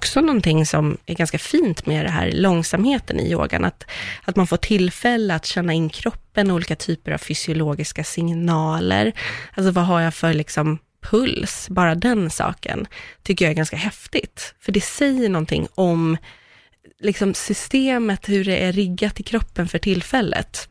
också någonting som är ganska fint med det här långsamheten i yogan, att, att man får tillfälle att känna in kroppen, olika typer av fysiologiska signaler. Alltså vad har jag för liksom puls? Bara den saken tycker jag är ganska häftigt, för det säger någonting om liksom systemet, hur det är riggat i kroppen för tillfället.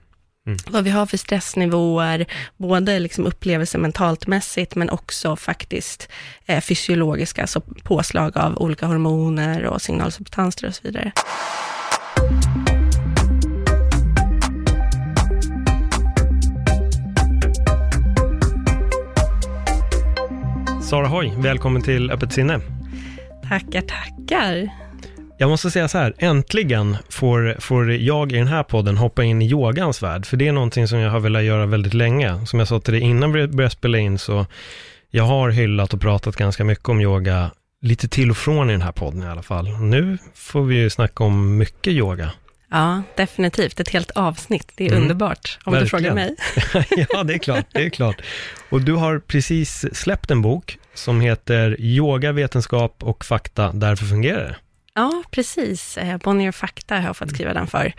Vad vi har för stressnivåer, både liksom upplevelser mentalt mässigt, men också faktiskt eh, fysiologiska, alltså påslag av olika hormoner och signalsubstanser och så vidare. Sara Hoy, välkommen till Öppet sinne. Tackar, tackar. Jag måste säga så här, äntligen får, får jag i den här podden hoppa in i yogans värld, för det är någonting som jag har velat göra väldigt länge. Som jag sa till dig innan vi började spela in, så jag har hyllat och pratat ganska mycket om yoga, lite till och från i den här podden i alla fall. Nu får vi ju snacka om mycket yoga. Ja, definitivt. Ett helt avsnitt. Det är Mm, underbart, om du verkligen. frågar mig. ja, det är klart, det är klart. Och du har precis släppt en bok som heter Yoga, vetenskap och fakta, därför fungerar det. Ja, precis. Eh, Bonnier Fakta har jag fått skriva den för.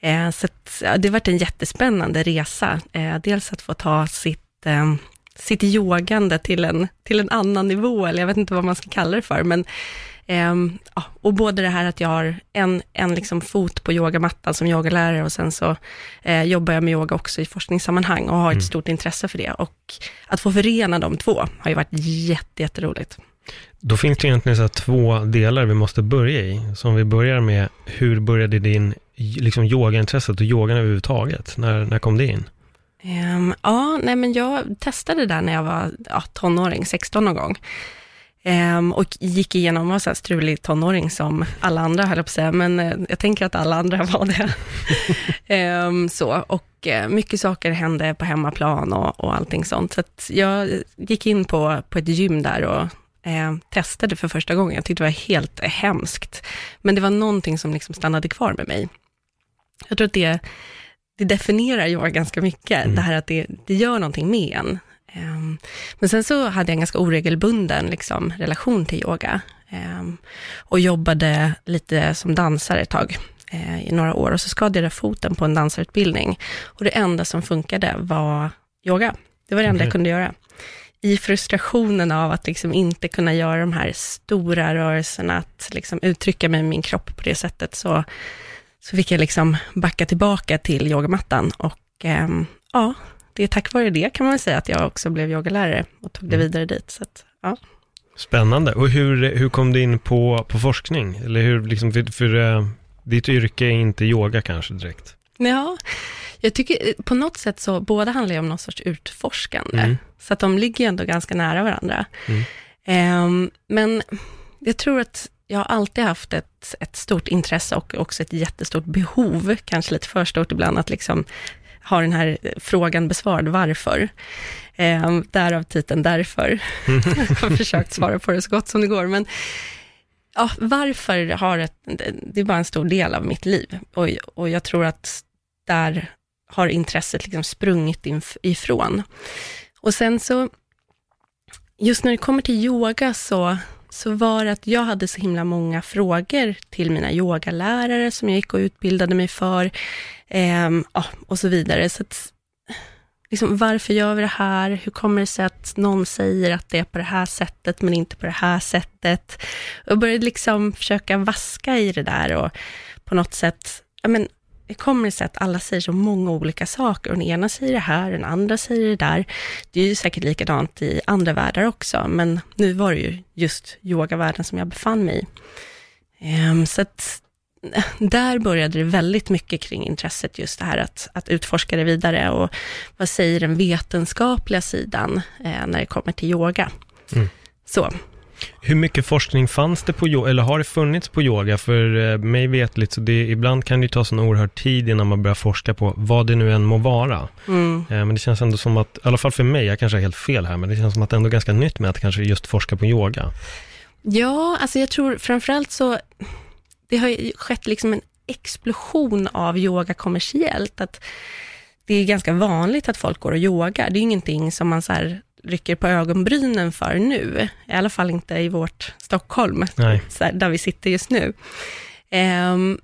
Eh, Så det har varit en jättespännande resa. Eh, Dels att få ta sitt, eh, sitt yogande till en, till en annan nivå, eller jag vet inte vad man ska kalla det för, men ehm, ja, och både det här att jag har en, en liksom fot på yogamattan som yogalärare och sen så eh, jobbar jag med yoga också i forskningssammanhang och har ett stort intresse för det. Och att få förena de två har ju varit jätte, jätteroligt. Då finns det egentligen så här två delar vi måste börja i. Så om vi börjar med, hur började din liksom, yogaintresset och yogan överhuvudtaget? När, när kom det in? Um, ja, nej men jag testade det där när jag var ja, tonåring, 16 någon gång. Um, och gick igenom, var så här strulig tonåring som alla andra höll jag på att säga, men uh, jag tänker att alla andra var det. um, så, och uh, mycket saker hände på hemmaplan och, och allting sånt. Så att jag gick in på, på ett gym där och eh, testade för första gången. Jag tyckte det var helt hemskt. Men det var någonting som liksom stannade kvar med mig. Jag tror att det, det definierar yoga ganska mycket, det här att det, det gör någonting med en. Ehm, men sen så hade jag en ganska oregelbunden liksom, relation till yoga ehm, och jobbade lite som dansare ett tag eh, i några år och så skadade jag foten på en dansarutbildning och det enda som funkade var yoga. Det var det enda jag kunde göra. I frustrationen av att liksom inte kunna göra de här stora rörelserna, att liksom uttrycka mig med min kropp på det sättet, så, så fick jag liksom backa tillbaka till yogamattan och ehm, ja, det är tack vare det kan man säga att jag också blev yogalärare och tog det vidare dit. Så att, ja. Spännande. Och hur, hur kom du in på, på forskning? Eller hur, liksom, för, för eh, ditt yrke är inte yoga kanske direkt? Ja, jag tycker eh, på något sätt så, båda handlar ju om någon sorts utforskande, Mm. så att de ligger ju ändå ganska nära varandra. Ehm, men jag tror att jag har alltid haft ett, ett stort intresse och också ett jättestort behov, kanske lite för stort ibland, att liksom ha den här frågan besvarad, varför? Ehm, därav titeln Därför. jag har försökt svara på det så gott som det går, men ja, varför har ett, det är bara en stor del av mitt liv. Och, och jag tror att där har intresset liksom sprungit ifrån. Och sen så, just när det kommer till yoga så, så var det att jag hade så himla många frågor till mina yogalärare som jag gick och utbildade mig för, eh, och så vidare. Så att, liksom, varför gör vi det här? Hur kommer det sig att någon säger att det är på det här sättet, men inte på det här sättet? Jag började liksom försöka vaska i det där och på något sätt, ja men, det kommer sig att alla säger så många olika saker. Och den ena säger det här, den andra säger det där. Det är ju säkert likadant i andra världar också, men nu var det ju just yogavärlden som jag befann mig i. Ehm, så att där började det väldigt mycket kring intresset, just det här att, att utforska det vidare och vad säger den vetenskapliga sidan eh, när det kommer till yoga. Mm. Så, Hur mycket forskning fanns det på yoga, eller har det funnits på yoga? För eh, mig vetligt, så det, ibland kan det ju ta sån oerhörd tid innan man börjar forska på vad det nu än må vara. Mm. Eh, men det känns ändå som att, i alla fall för mig, jag kanske har helt fel här, men det känns som att det ändå är ganska nytt med att kanske just forska på yoga. Ja, alltså jag tror framförallt så, det har ju skett liksom en explosion av yoga kommersiellt, att det är ganska vanligt att folk går och yogar. Det är ingenting som man så här rycker på ögonbrynen för nu, i alla fall inte i vårt Stockholm, här, där vi sitter just nu. Ehm,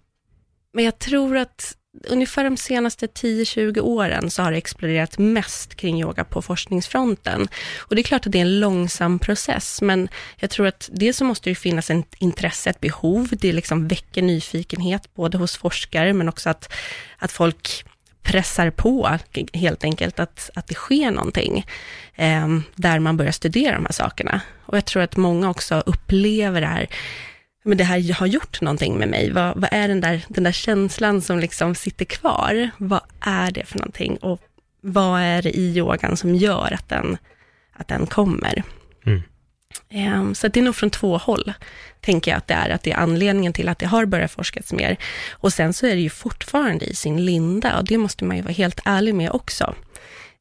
men jag tror att ungefär de senaste 10-20 åren så har det exploderat mest kring yoga på forskningsfronten. Och det är klart att det är en långsam process, men jag tror att det så måste det finnas ett intresse, ett behov, det liksom väcker nyfikenhet både hos forskare, men också att, att folk pressar på helt enkelt att, att det sker någonting eh, där man börjar studera de här sakerna. Och jag tror att många också upplever det här, men det här har gjort någonting med mig. Vad, vad är den där, den där känslan som liksom sitter kvar? Vad är det för någonting? Och vad är det i yogan som gör att den, att den kommer? Mm. Ehm, Så det är nog från två håll, tänker jag att det är, att det är anledningen till att det har börjat forskas mer. Och sen så är det ju fortfarande i sin linda, och det måste man ju vara helt ärlig med också.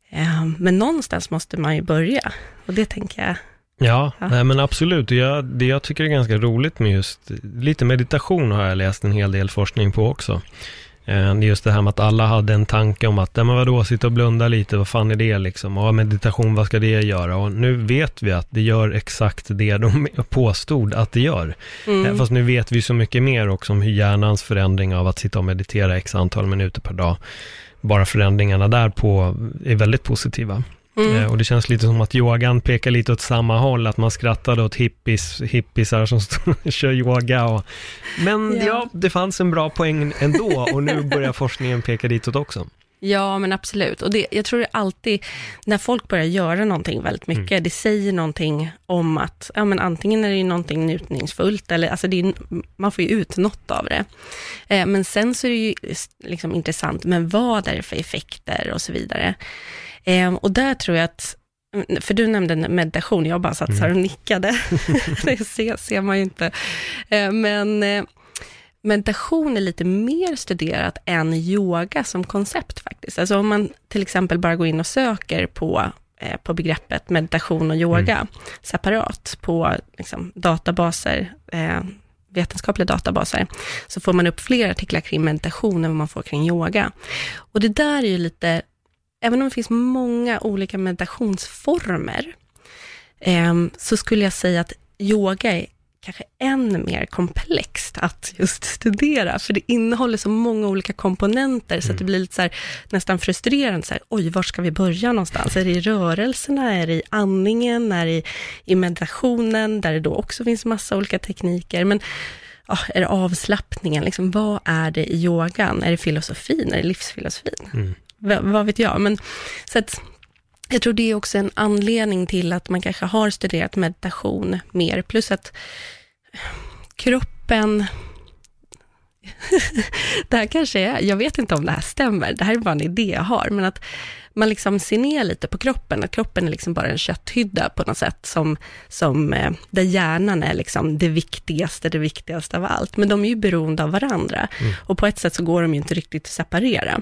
Ehm, Men någonstans måste man ju börja, och det tänker jag, Ja, Ja. Nej, men absolut. Jag, det jag tycker är ganska roligt med just, lite meditation har jag läst en hel del forskning på också. Eh, just det här med att alla hade en tanke om att, ja men vadå, sitta och blunda lite, vad fan är det liksom? Och meditation, vad ska det göra? Och nu vet vi att det gör exakt det de påstod att det gör. Eh, Fast nu vet vi så mycket mer också om hur hjärnans förändring av att sitta och meditera x antal minuter per dag, bara förändringarna där på är väldigt positiva. Eh, Och det känns lite som att yogan pekar lite åt samma håll, att man skrattade åt hippies, hippisar som kör yoga. Och, men ja. Ja. det fanns en bra poäng ändå och nu börjar forskningen peka ditåt också. Ja, men absolut. Och det, jag tror det alltid, när folk börjar göra någonting väldigt mycket, det säger någonting om att, ja men antingen är det ju någonting njutningsfullt, eller alltså är, man får ju ut något av det. Eh, men sen så är det ju liksom intressant, men vad är det för effekter och så vidare. Eh, och där tror jag att, för du nämnde meditation, jag bara satt så här och nickade, det ser, ser man ju inte. Eh, men eh, meditation är lite mer studerat än yoga som koncept faktiskt. Alltså om man till exempel bara går in och söker på, eh, på begreppet meditation och yoga separat på liksom, databaser, eh, vetenskapliga databaser, så får man upp fler artiklar kring meditation än vad man får kring yoga. Och det där är ju lite, även om det finns många olika meditationsformer, Ehm, så skulle jag säga att yoga är kanske än mer komplext att just studera, för det innehåller så många olika komponenter, så att det blir lite så här, nästan frustrerande, så här, oj, var ska vi börja någonstans? Är det i rörelserna, är det i andningen, är det i, i meditationen, där det då också finns massa olika tekniker, men ja, är det avslappningen, liksom, vad är det i yogan? Är det filosofin, är det livsfilosofin? Va, vad vet jag, men så att jag tror det är också en anledning till att man kanske har studerat meditation mer, plus att kroppen, det här kanske är, jag vet inte om det här stämmer, det här är bara en idé jag har, men att man liksom ser ner lite på kroppen, att kroppen är liksom bara en kötthydda på något sätt, som, som, eh, där hjärnan är liksom det viktigaste, det viktigaste av allt, men de är ju beroende av varandra, och på ett sätt så går de ju inte riktigt att separera.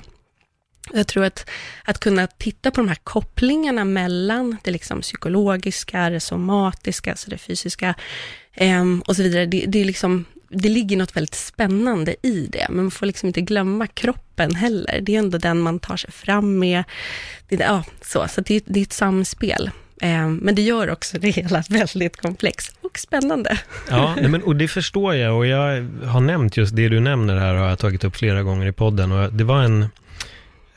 Jag tror att, att kunna titta på de här kopplingarna mellan det liksom psykologiska, det somatiska, alltså det fysiska ehm, och så vidare, det, det, är liksom, det ligger något väldigt spännande i det, men man får liksom inte glömma kroppen heller. Det är ändå den man tar sig fram med. Det, ja, så så det, är- det är ett samspel. Ehm, men det gör också det hela väldigt komplext och spännande. Ja, men, och det förstår jag och jag har nämnt just det du nämner här har jag tagit upp flera gånger i podden och det var en, eh,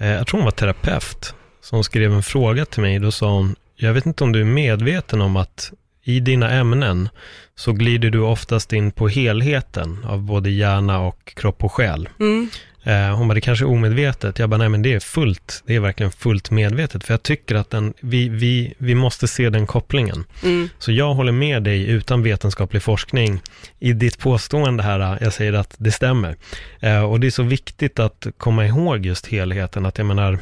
Eh, jag tror hon var terapeut, som skrev en fråga till mig. Då sa hon, jag vet inte om du är medveten om att i dina ämnen så glider du oftast in på helheten av både hjärna och kropp och själ. Mm. Eh, hon bara, det kanske är omedvetet. Jag bara, nej men det är fullt, det är verkligen fullt medvetet. För jag tycker att den, vi, vi, vi måste se den kopplingen. Mm. Så jag håller med dig utan vetenskaplig forskning i ditt påstående här, jag säger att det stämmer. Eh, och det är så viktigt att komma ihåg just helheten, att jag menar,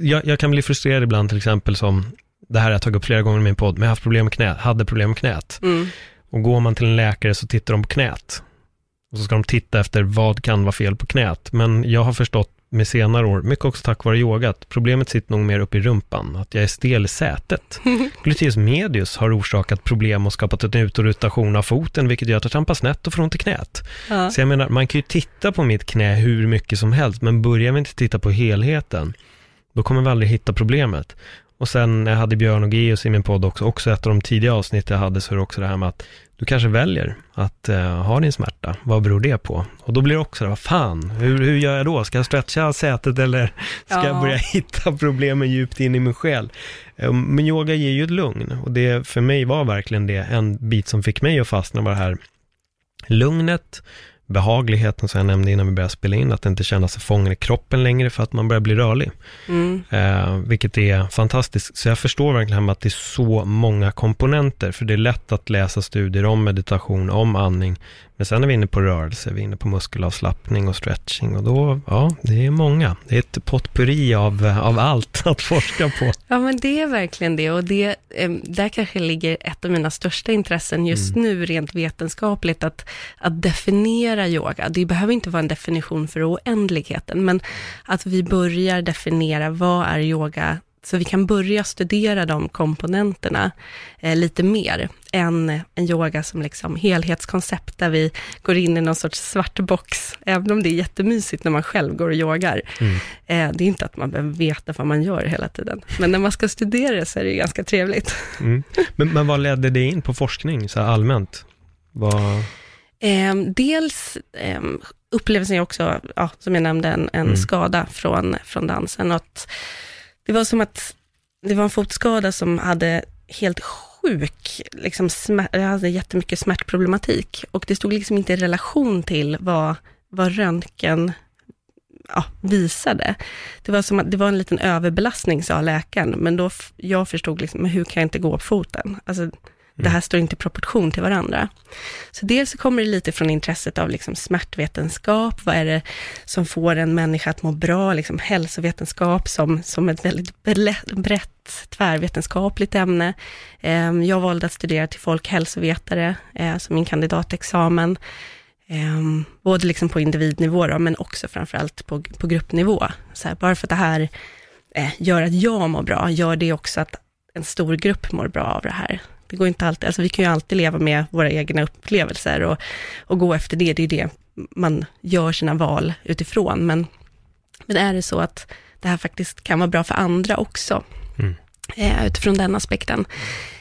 jag, jag kan bli frustrerad ibland till exempel som, det här har jag tagit upp flera gånger i min podd, men jag har haft problem med knät, hade problem med knät. Mm. Och går man till en läkare så tittar de på knät. Och så ska de titta efter vad kan vara fel på knät. Men jag har förstått med senare år, mycket också tack vare yoga, att problemet sitter nog mer uppe i rumpan, att jag är stel i sätet. Gluteus medius har orsakat problem och skapat en utorotation av foten, vilket gör att jag trampar snett och får ont i knät. Ja. Så jag menar, man kan ju titta på mitt knä hur mycket som helst, men börjar vi inte titta på helheten, då kommer vi aldrig hitta problemet. Och sen när jag hade Björn och Geus i min podd också, också ett av de tidiga avsnitt jag hade, så är det också det här med att du kanske väljer att uh, ha din smärta. Vad beror det på? Och då blir det också det, vad fan, hur, hur gör jag då? Ska jag stretcha sätet eller ska Ja. jag börja hitta problemen djupt in i min själ? Eh, Men yoga ger ju ett lugn och det för mig var verkligen det, en bit som fick mig att fastna var det här lugnet, behagligheten som jag nämnde innan vi började spela in, att inte känna sig fången i kroppen längre för att man börjar bli rörlig. Mm. Eh, vilket är fantastiskt. Så jag förstår verkligen att det är så många komponenter, för det är lätt att läsa studier om meditation, om andning, men sen är vi inne på rörelse, vi är inne på muskelavslappning och stretching och då, ja, det är många. Det är ett potpurri av, av allt att forska på. Ja, men det är verkligen det. Och det, där kanske ligger ett av mina största intressen just nu, rent vetenskapligt, att, att definiera yoga. Det behöver inte vara en definition för oändligheten, men att vi börjar definiera vad är yoga, så vi kan börja studera de komponenterna eh, lite mer än en yoga som liksom helhetskoncept, där vi går in i någon sorts svart box, även om det är jättemysigt när man själv går och yogar. Eh, det är inte att man behöver veta vad man gör hela tiden, men när man ska studera det så är det ganska trevligt. Mm. Men, men vad ledde det in på forskning, så här allmänt? Vad... Eh, dels eh, upplevelsen jag också, ja, som jag nämnde, en, en Mm. skada från, från dansen. Och att det var som att det var en fotskada som hade helt sjuk, liksom jag hade jättemycket smärtproblematik. Och det stod liksom inte i relation till vad, vad röntgen ja, visade. Det var som att det var en liten överbelastning, sa läkaren, men då jag förstod liksom, men hur kan jag inte gå på foten? Alltså, det här står inte i proportion till varandra. Så dels så kommer det lite från intresset av liksom smärtvetenskap, vad är det som får en människa att må bra, liksom hälsovetenskap som, som ett väldigt brett tvärvetenskapligt ämne. Eh, Jag valde att studera till folkhälsovetare eh, som min kandidatexamen. Eh, både liksom på individnivå då, men också framförallt på, på gruppnivå. Så här, bara för att det här eh, gör att jag mår bra, gör det också att en stor grupp mår bra av det här. Det går inte alltid, alltså vi kan ju alltid leva med våra egna upplevelser och, och gå efter det, det är ju det man gör sina val utifrån. Men, men är det så att det här faktiskt kan vara bra för andra också, Mm. eh, utifrån den aspekten.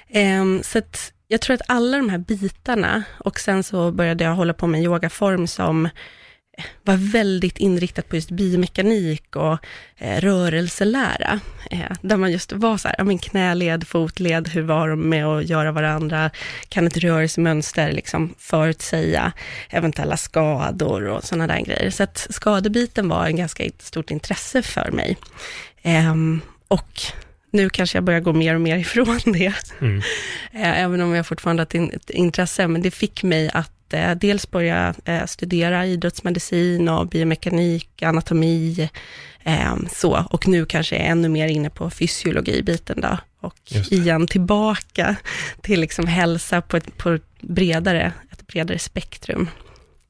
Ehm, så att jag tror att alla de här bitarna, och sen så började jag hålla på med en yogaform som eh, var väldigt inriktat på just biomekanik och eh, rörelselära. Eh, där man just var så här, ja men knäled, fotled, hur var de med att göra varandra? Kan ett rörelsemönster liksom förutsäga eventuella skador och sådana där grejer. Så att skadebiten var en ganska stort intresse för mig. Ehm, och nu kanske jag börjar gå mer och mer ifrån det. Mm. Eh, även om jag fortfarande har ett intresse, men det fick mig att eh, dels börja eh, studera idrottsmedicin och biomekanik, anatomi, eh, så, och nu kanske jag är ännu mer inne på fysiologibiten då, och igen tillbaka till liksom hälsa på ett, på ett bredare, ett bredare spektrum.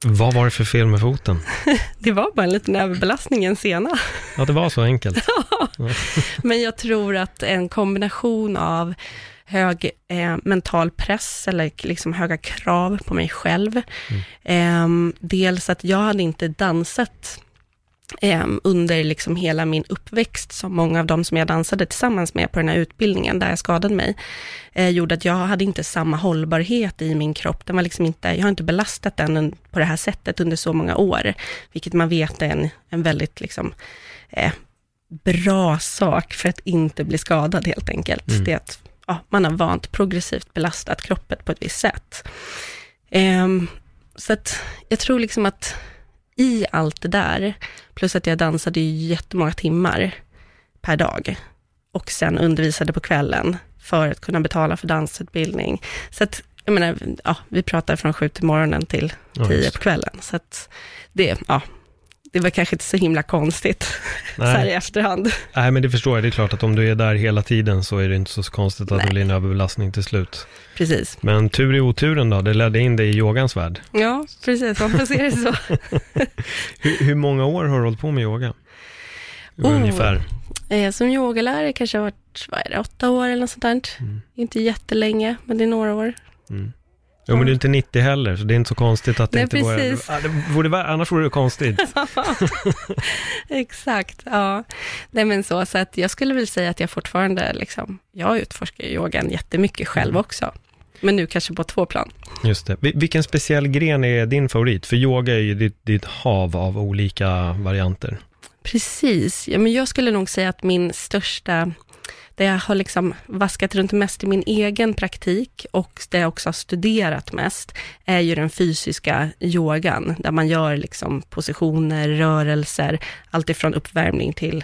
Vad var det för fel med foten? Det var bara en liten överbelastning en sena. Ja, det var så enkelt. Men jag tror att en kombination av hög eh, mental press eller liksom höga krav på mig själv. Eh, dels att jag hade inte dansat eh, under liksom hela min uppväxt, som många av de som jag dansade tillsammans med på den här utbildningen, där jag skadade mig, eh, gjorde att jag hade inte samma hållbarhet i min kropp. Den var liksom inte, jag har inte belastat den på det här sättet under så många år, vilket man vet är en, en väldigt liksom, eh, bra sak för att inte bli skadad helt enkelt. Det är att ja, man har vant progressivt belastat kroppen på ett visst sätt. Ehm, så att jag tror liksom att i allt det där, plus att jag dansade ju jättemånga timmar per dag och sen undervisade på kvällen för att kunna betala för dansutbildning. Så att, jag menar, ja, vi pratar från sju till morgonen till tio på kvällen. Så att det, ja, det var kanske inte så himla konstigt så här i efterhand. Nej, men det förstår jag. Det är klart att om du är där hela tiden så är det inte så konstigt att Nej. det blir en överbelastning till slut. Precis. Men tur i oturen då, det ledde in dig i yogans värld. Ja, precis. Man får se det så. Hur, hur många år har du hållit på med yoga? Oh. Ungefär. Eh, Som yogalärare kanske jag har varit, vad är det, åtta år eller något sånt där. Mm. Inte jättelänge, men det är några år. Jo, men du är inte 90 heller, så det är inte så konstigt att det Nej, inte precis. Ja, det vore, annars vore det konstigt. Exakt, ja. Nej men så, så att jag skulle väl säga att jag fortfarande liksom, jag utforskar yogan jättemycket själv Mm. också. Men nu kanske på två plan. Just det. Vil- Vilken speciell gren är din favorit? För yoga är ju ditt, ditt hav av olika varianter. Precis, ja, men jag skulle nog säga att min största, där jag har liksom vaskat runt mest i min egen praktik och där jag också har studerat mest, är ju den fysiska yogan, där man gör liksom positioner, rörelser, alltifrån uppvärmning till,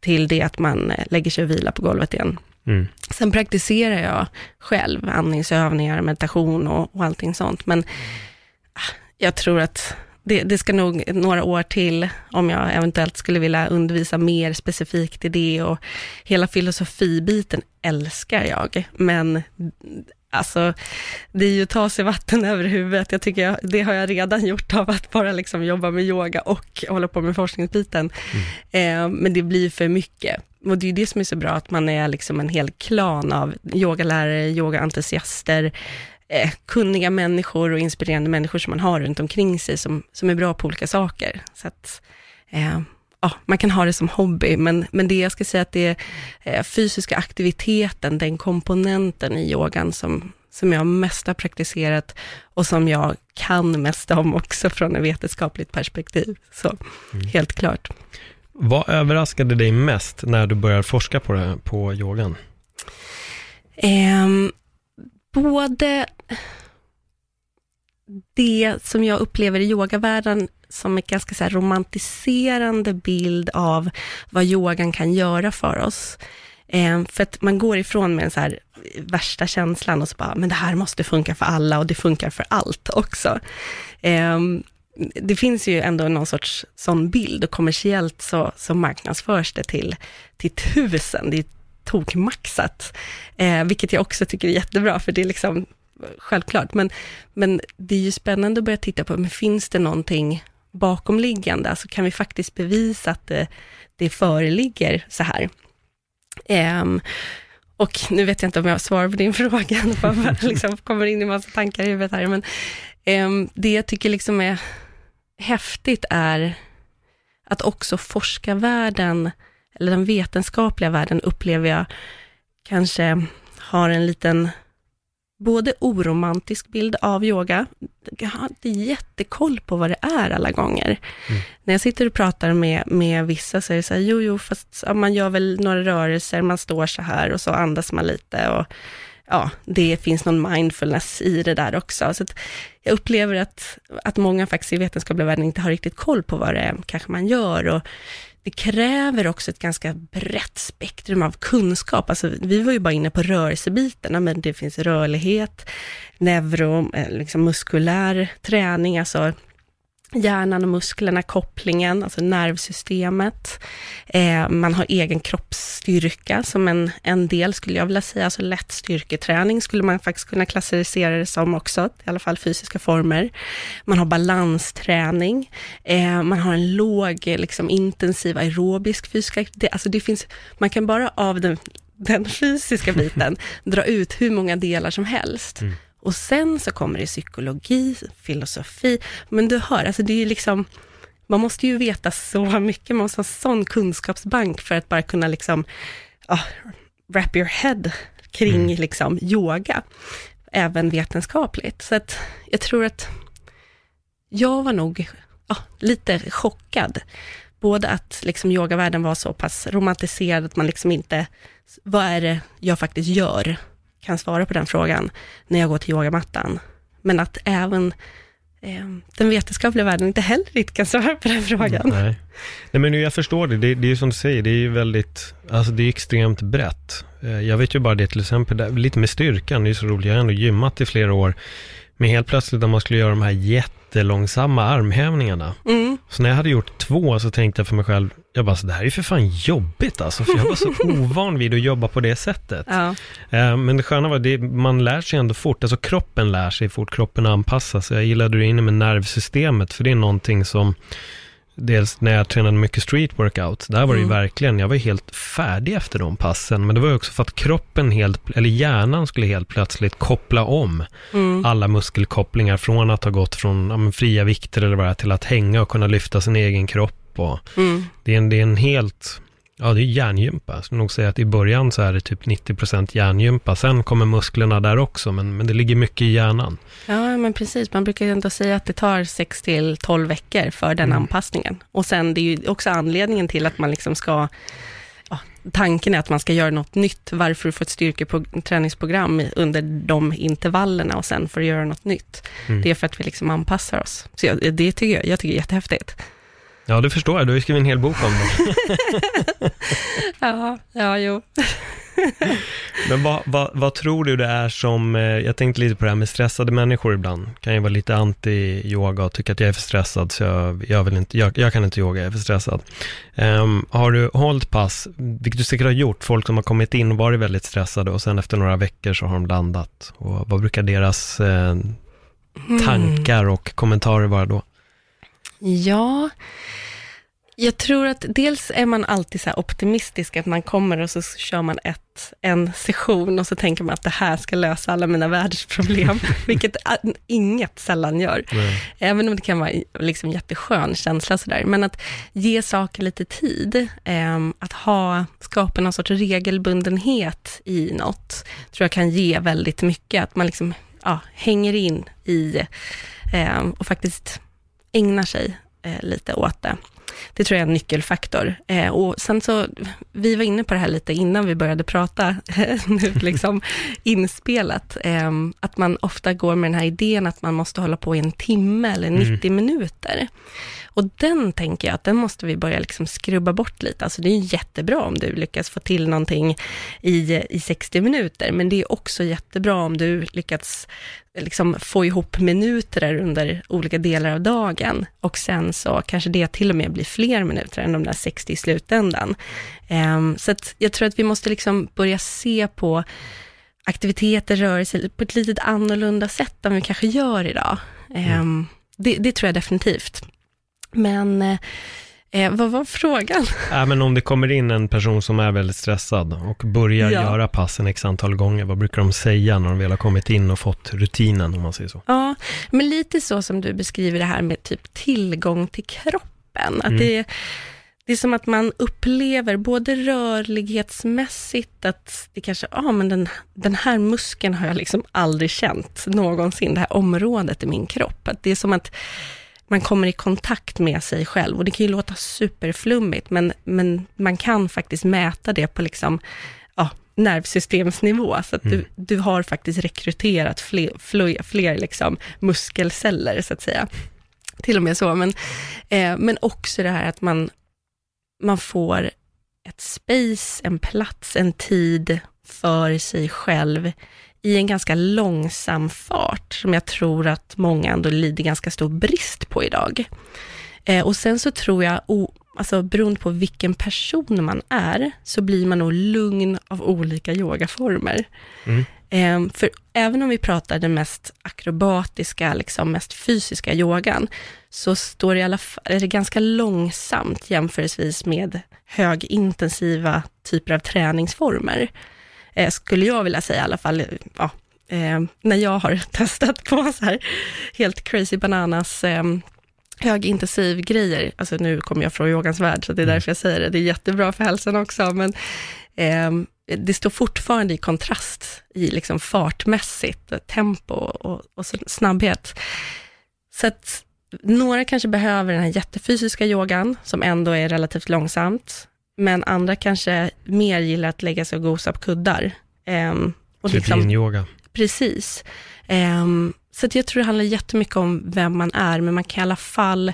till det att man eh, lägger sig och vilar på golvet igen. Mm. Sen praktiserar jag själv andningsövningar, meditation och, och allting sånt, men ah, jag tror att det, det ska nog några år till om jag eventuellt skulle vilja undervisa mer specifikt i det och hela filosofibiten älskar jag, men alltså det är ju att ta sig vatten över huvudet. Jag tycker jag, det har jag redan gjort av att bara liksom jobba med yoga och hålla på med forskningsbiten. Eh, men det blir för mycket. Och det är ju det som är så bra, att man är liksom en hel klan av yogalärare, yogaentusiaster, eh, kunniga människor och inspirerande människor som man har runt omkring sig, som, som är bra på olika saker. Så att, eh, ja, man kan ha det som hobby, men, men det jag ska säga att det är eh, fysiska aktiviteten, den komponenten i yogan som, som jag mest har praktiserat och som jag kan mest om också från ett vetenskapligt perspektiv. Så helt klart. Vad överraskade dig mest när du började forska på, det, på yogan? Ehm, både det som jag upplever i yogavärlden som en ganska så här romantiserande bild av vad yogan kan göra för oss. Ehm, för att man går ifrån med den så här värsta känslan och så bara, men det här måste funka för alla och det funkar för allt också. Ehm, det finns ju ändå någon sorts sån bild och kommersiellt så, så marknadsförs det till, till tusen. Det är tokmaxat, eh, vilket jag också tycker är jättebra, för det är liksom självklart. Men, men det är ju spännande att börja titta på, men finns det någonting bakomliggande? Alltså kan vi faktiskt bevisa att det, det föreligger så här? Ehm, och nu vet jag inte om jag svarar på din fråga, bara liksom kommer in i massa tankar i huvudet här, men ehm, det jag tycker liksom är häftigt är att också forskarvärlden, eller den vetenskapliga världen upplever jag, kanske har en liten, både oromantisk bild av yoga, jag har inte jättekoll på vad det är alla gånger. När jag sitter och pratar med, med vissa så är det så här, jo, jo, fast ja, man gör väl några rörelser, man står så här och så andas man lite och ja, det finns någon mindfulness i det där också. Så jag upplever att, att många faktiskt i vetenskapliga världen inte har riktigt koll på vad det är kanske man gör. Och det kräver också ett ganska brett spektrum av kunskap. Alltså, vi var ju bara inne på rörelsebitarna, men det finns rörlighet, neuro, eh, liksom muskulär träning, alltså hjärnan och musklerna, kopplingen, alltså nervsystemet. Eh, man har egen kroppsstyrka som en, en del, skulle jag vilja säga, alltså lätt styrketräning skulle man faktiskt kunna klassificera det som också, i alla fall fysiska former. Man har balansträning, eh, man har en låg, liksom intensiv aerobisk fysisk aktivitet, alltså det finns, man kan bara av den, den fysiska biten dra ut hur många delar som helst. Och sen så kommer det psykologi, filosofi, men du hör, alltså det är ju liksom, man måste ju veta så mycket, man måste ha sån kunskapsbank för att bara kunna liksom, ja, wrap your head kring liksom yoga, även vetenskapligt. Så att jag tror att jag var nog ja, lite chockad. Både att liksom yogavärlden var så pass romantiserad, att man liksom inte, vad är det jag faktiskt gör? Kan svara på den frågan när jag går till yogamattan. Men att även eh, den vetenskapliga världen inte heller riktigt kan svara på den frågan. Nej. Nej, men jag förstår det. Det, det är ju som du säger, det är ju väldigt, alltså det är extremt brett. Eh, jag vet ju bara det till exempel, där, lite med styrkan, det är så roligt, jag har ändå gymmat i flera år. Men helt plötsligt när man skulle göra de här jättelångsamma armhävningarna. Mm. Så när jag hade gjort två så tänkte jag för mig själv, jag bara, så det här är ju för fan jobbigt alltså. För jag var så ovan vid att jobba på det sättet. Ja. Eh, Men det sköna var, det, man lär sig ändå fort, alltså kroppen lär sig fort, kroppen anpassar sig. Jag gillade det inne med nervsystemet, för det är någonting som, dels när jag tränade mycket street workout, där var det ju Mm. verkligen, jag var ju helt färdig efter de passen, men det var ju också för att kroppen helt, eller hjärnan skulle helt plötsligt koppla om Mm. alla muskelkopplingar från att ha gått från ja, fria vikter eller vad det till att hänga och kunna lyfta sin egen kropp. Och Mm. det, är en, det är en helt, ja det är hjärngympa. Jag skulle nog säga att i början så är det typ 90% hjärngympa. Sen kommer musklerna där också, men, men det ligger mycket i hjärnan. Ja, men precis. Man brukar ju ändå säga att det tar 6 till 12 veckor för den anpassningen. Och sen, det är ju också anledningen till att man liksom ska, ja, tanken är att man ska göra något nytt, varför du får ett styrketräningsprogram under de intervallerna och sen får du göra något nytt. Det är för att vi liksom anpassar oss. Så jag, det tycker jag, jag tycker är jättehäftigt. Ja, det förstår jag. Du har ju skrivit en hel bok om det. Ja, ja, jo. Men vad, vad, vad tror du det är som, eh, jag tänkte lite på det här med stressade människor ibland. Kan ju vara lite anti-yoga och tycka att jag är för stressad, så jag, jag, vill inte, jag, jag kan inte yoga, jag är för stressad. Ehm, har du hållit pass, vilket du säkert har gjort, folk som har kommit in och varit väldigt stressade och sen efter några veckor så har de landat. Och vad brukar deras eh, tankar och kommentarer vara då? Ja, jag tror att dels är man alltid så optimistisk, att man kommer och så kör man ett, en session och så tänker man att det här ska lösa alla mina världsproblem, vilket inget sällan gör. Även om det kan vara liksom jätteskön känsla sådär, men att ge saker lite tid, ehm, att ha, skapa någon sorts regelbundenhet i något, tror jag kan ge väldigt mycket, att man liksom, ja, hänger in i ehm, och faktiskt ägnar sig eh, lite åt det. Det tror jag är en nyckelfaktor. Eh, och sen så, vi var inne på det här lite innan vi började prata, nu liksom inspelat, eh, att man ofta går med den här idén att man måste hålla på i en timme eller 90 minuter. Och den tänker jag att den måste vi börja liksom skrubba bort lite. Alltså det är jättebra om du lyckas få till någonting i, i 60 minuter, men det är också jättebra om du lyckats liksom få ihop minuter där under olika delar av dagen och sen så kanske det till och med blir fler minuter än de där 60 i slutändan. Um, så att jag tror att vi måste liksom börja se på aktiviteter, rörelser på ett lite annorlunda sätt än vi kanske gör idag. Ehm, det, det tror jag definitivt. Men eh, vad var frågan? Äh, men om det kommer in en person som är väldigt stressad och börjar Ja. göra passen x antal gånger, vad brukar de säga när de väl har kommit in och fått rutinen, om man säger så? Ja, men lite så som du beskriver det här med typ tillgång till kroppen. Att Mm. det, det är som att man upplever både rörlighetsmässigt att det kanske, ja men den, den här muskeln har jag liksom aldrig känt någonsin, det här området i min kropp. Att det är som att man kommer i kontakt med sig själv. Och det kan ju låta superflummigt, men, men man kan faktiskt mäta det på liksom, ja, nervsystemsnivå, så att du, du har faktiskt rekryterat fler, fler, fler liksom muskelceller, så att säga. Till och med så, men, eh, men också det här att man, man får ett space, en plats, en tid för sig själv i en ganska långsam fart, som jag tror att många ändå lider ganska stor brist på idag. Eh, och sen så tror jag, o, alltså beroende på vilken person man är, så blir man nog lugn av olika yogaformer. Eh, för även om vi pratar den mest akrobatiska, liksom mest fysiska yogan, så står det i alla fall, är det ganska långsamt jämförelsevis med högintensiva typer av träningsformer. Eh, skulle jag vilja säga i alla fall, ja, eh, när jag har testat på så här helt crazy bananas eh, högintensiv grejer, alltså nu kommer jag från yogans värld, så det är därför jag säger det, det är jättebra för hälsan också, men eh, det står fortfarande i kontrast i liksom fartmässigt, tempo och, och snabbhet. Så att några kanske behöver den här jättefysiska yogan, som ändå är relativt långsamt, men andra kanske mer gillar att lägga sig och gosa på kuddar. Ehm, och Typ yin-yoga. Precis. Ehm, så jag tror det handlar jättemycket om vem man är, men man kan i alla fall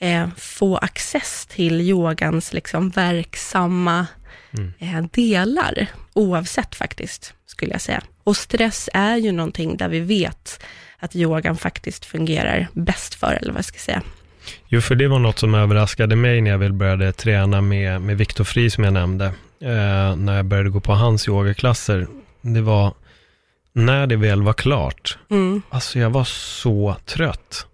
eh, få access till yogans liksom verksamma eh, delar, oavsett faktiskt, skulle jag säga. Och stress är ju någonting där vi vet att yogan faktiskt fungerar bäst för, eller vad jag ska säga. Jo, för det var något som överraskade mig när jag väl började träna med, med Viktor Fri, som jag nämnde, eh, när jag började gå på hans yogaklasser. Det var, när det väl var klart, Mm. alltså jag var så trött.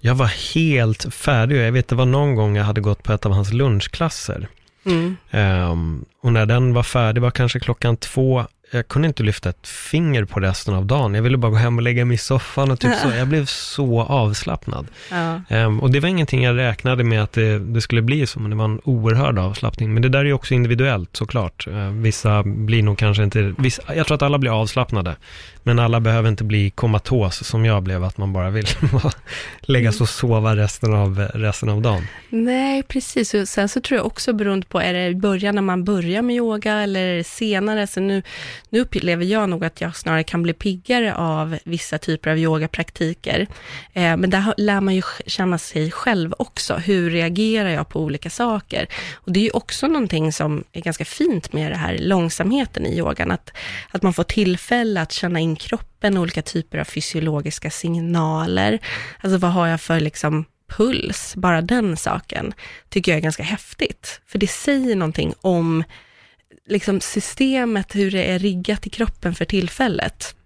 Jag var helt färdig jag vet det var någon gång jag hade gått på ett av hans lunchklasser. Mm. Ehm, och när den var färdig var kanske klockan två. Jag kunde inte lyfta ett finger på resten av dagen. Jag ville bara gå hem och lägga mig i soffan och typ så. Jag blev så avslappnad. Ja. Ehm, och det var ingenting jag räknade med att det, det skulle bli så, men det var en oerhörd avslappning. Men det där är ju också individuellt såklart. Ehm, vissa blir nog kanske inte, vissa, jag tror att alla blir avslappnade. Men alla behöver inte bli komatos som jag blev, att man bara vill lägga sig och sova resten av, resten av dagen. Nej, precis. Och sen så tror jag också beroende på, är det i början när man börjar med yoga eller senare? Så nu, nu upplever jag nog att jag snarare kan bli piggare av vissa typer av yogapraktiker. Eh, men där lär man ju känna sig själv också. Hur reagerar jag på olika saker? Och det är ju också någonting som är ganska fint med det här långsamheten i yogan, att, att man får tillfälle att känna in kroppen, olika typer av fysiologiska signaler. Alltså vad har jag för liksom puls, bara den saken, tycker jag är ganska häftigt. För det säger någonting om liksom systemet, hur det är riggat i kroppen för tillfället.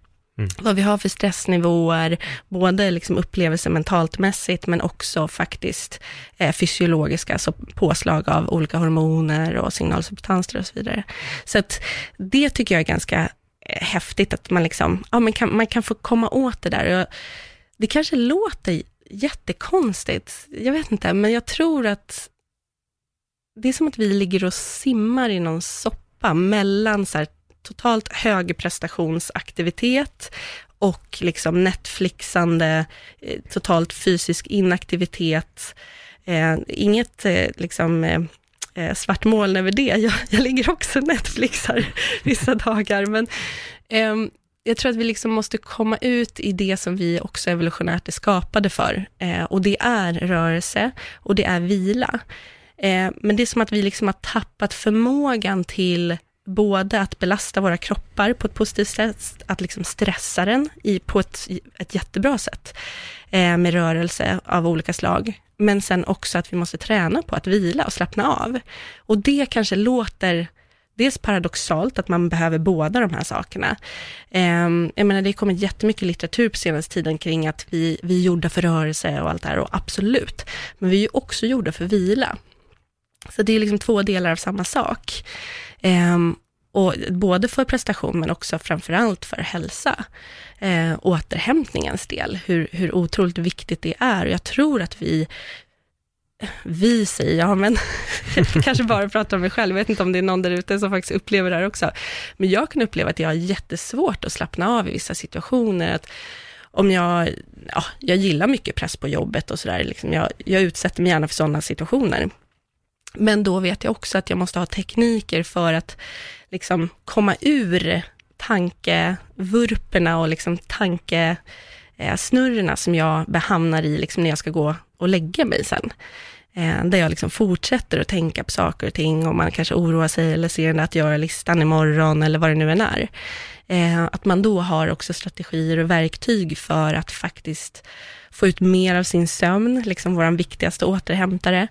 Vad vi har för stressnivåer, både liksom upplevelser mentalt mässigt, men också faktiskt eh, fysiologiska, alltså påslag av olika hormoner och signalsubstanser och så vidare. Så att det tycker jag är ganska eh, häftigt, att man, liksom, ja, man, kan, man kan få komma åt det där. Och det kanske låter jättekonstigt, jag vet inte, men jag tror att det är som att vi ligger och simmar i någon soppa mellan så här totalt högprestationsaktivitet och liksom Netflixande, eh, totalt fysisk inaktivitet. Eh, inget eh, liksom eh, eh svart moln över det. Jag, jag ligger också Netflix Netflixar vissa dagar, men eh, jag tror att vi liksom måste komma ut i det som vi också evolutionärt är skapade för. Eh, och det är rörelse och det är vila. Eh, men det är som att vi liksom har tappat förmågan till både att belasta våra kroppar på ett positivt sätt, att liksom stressa den i, på ett, ett jättebra sätt eh, med rörelse av olika slag. Men sen också att vi måste träna på att vila och slappna av. Och det kanske låter dels paradoxalt att man behöver båda de här sakerna. Eh, jag menar, det kommer jättemycket litteratur på senaste tiden kring att vi, vi är gjorda för rörelse och allt det här, och absolut. Men vi är ju också gjorda för vila. Så det är liksom två delar av samma sak. Um, och både för prestation, men också framförallt för hälsa. Eh, återhämtningens del, hur, hur otroligt viktigt det är. Och jag tror att vi, vi säger jag, men jag kanske bara pratar om mig själv, jag vet inte om det är någon där ute som faktiskt upplever det här också. Men jag kan uppleva att jag har jättesvårt att slappna av i vissa situationer. Att om jag, ja, jag gillar mycket press på jobbet och sådär, liksom jag, jag utsätter mig gärna för sådana situationer. Men då vet jag också att jag måste ha tekniker för att liksom komma ur tankevurporna och liksom tankesnurrorna som jag hamnar i liksom när jag ska gå och lägga mig sen. Eh, där jag liksom fortsätter att tänka på saker och ting och man kanske oroar sig eller ser att göra listan imorgon eller vad det nu än är. Eh, att man då har också strategier och verktyg för att faktiskt få ut mer av sin sömn, liksom vår viktigaste återhämtare.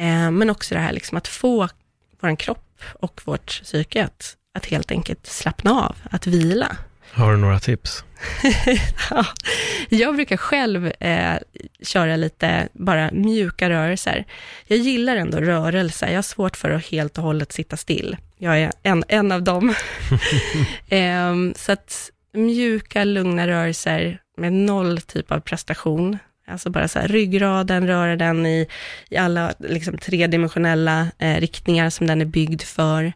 Eh, men också det här liksom att få vår kropp och vårt psyke att, att helt enkelt slappna av, att vila. Har du några tips? Ja, jag brukar själv eh, köra lite bara mjuka rörelser. Jag gillar ändå rörelse. Jag har svårt för att helt och hållet sitta still. Jag är en, en av dem. eh, så att mjuka, lugna rörelser med noll typ av prestation. Alltså bara så här, ryggraden, röra den i, i alla liksom, tredimensionella eh, riktningar som den är byggd för.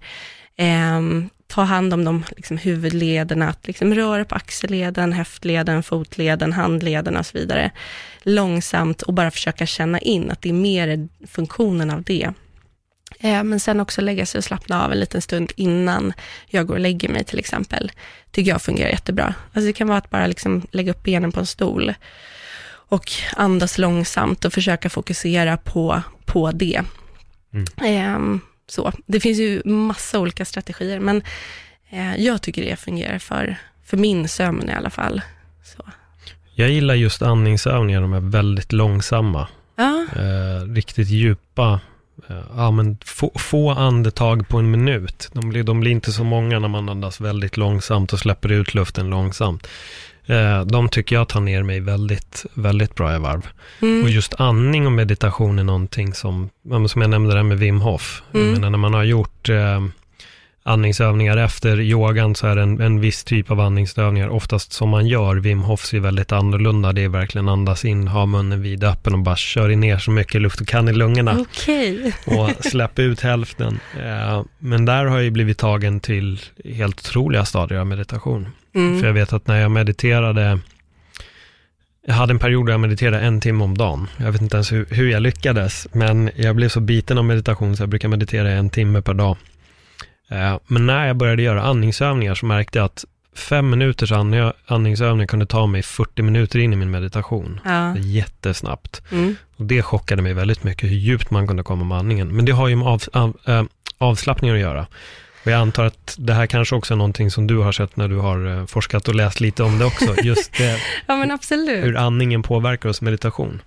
Eh, ta hand om de liksom, huvudlederna, att liksom, röra på axelleden, höftleden, fotleden, handleden och så vidare. Långsamt och bara försöka känna in att det är mer funktionen av det. Eh, men sen också lägga sig och slappna av en liten stund innan jag går och lägger mig till exempel. Tycker jag fungerar jättebra. Alltså det kan vara att bara liksom lägga upp benen på en stol och andas långsamt och försöka fokusera på, på det. Eh, så. Det finns ju massa olika strategier, men eh, jag tycker det fungerar för, för min sömn i alla fall. Så. Jag gillar just andningsövningar, de är väldigt långsamma. Ja, Eh, riktigt djupa. Eh, ja, men få, få andetag på en minut. De blir, de blir inte så många när man andas väldigt långsamt och släpper ut luften långsamt. Eh, de tycker jag tar ner mig väldigt, väldigt bra i varv. mm. Och just andning och meditation är någonting som, som jag nämnde där med Wim Hof. Mm. När man har gjort eh, andningsövningar efter yogan så är det en, en viss typ av andningsövningar, oftast som man gör. Wim Hof ser väldigt annorlunda. Det är verkligen andas in, ha munnen vidöppen och bara kör ner så mycket luft du kan i lungorna okej. och släpp ut hälften. Eh, men där har jag ju blivit tagen till helt otroliga stadier av meditation. Mm. För jag vet att när jag mediterade, jag hade en period där jag mediterade en timme om dagen. Jag vet inte ens hur, hur jag lyckades, men jag blev så biten av meditation så jag brukar meditera en timme per dag. Eh, Men när jag började göra andningsövningar så märkte jag att fem minuters andning- andningsövning kunde ta mig 40 minuter in i min meditation. Ja. Jättesnabbt. Mm. Och det chockade mig väldigt mycket, hur djupt man kunde komma med andningen. Men det har ju med av, av, äh, avslappning att göra. Och jag antar att det här kanske också är någonting som du har sett när du har eh, forskat och läst lite om det också. Just det, ja, men absolut. hur andningen påverkar oss meditation.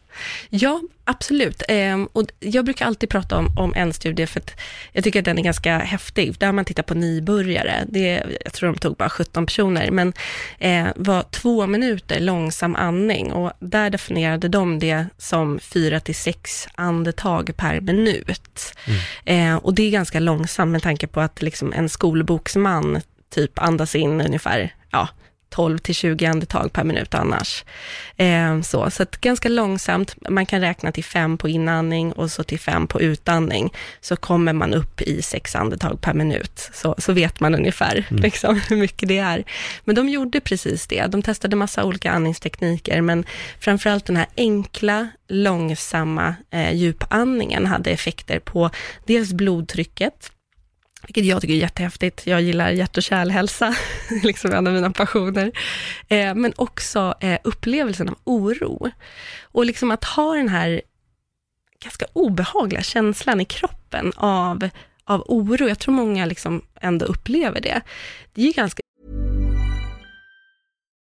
Ja, absolut. Ehm, och jag brukar alltid prata om, om en studie, för jag tycker att den är ganska häftig. Där man tittar på nybörjare, det, jag tror de tog bara 17 personer, men eh, var två minuter långsam andning och där definierade de det som fyra till sex andetag per minut. Eh, och det är ganska långsamt med tanke på att liksom en skolboksman typ andas in ungefär, ja, 12 till 20 andetag per minut annars. Eh, så, så ganska långsamt, man kan räkna till fem på inandning och så till fem på utandning, så kommer man upp i sex andetag per minut. Så, så vet man ungefär liksom, hur mycket det är. Men de gjorde precis det, de testade massa olika andningstekniker, men framförallt den här enkla, långsamma eh, djupandningen hade effekter på dels blodtrycket, vilket jag tycker är jättehäftigt. Jag gillar hjärt och kärlhälsa, liksom en av mina passioner. Eh, men också eh, upplevelsen av oro. Och liksom att ha den här ganska obehagliga känslan i kroppen av, av oro. Jag tror många liksom ändå upplever det. Det är ju ganska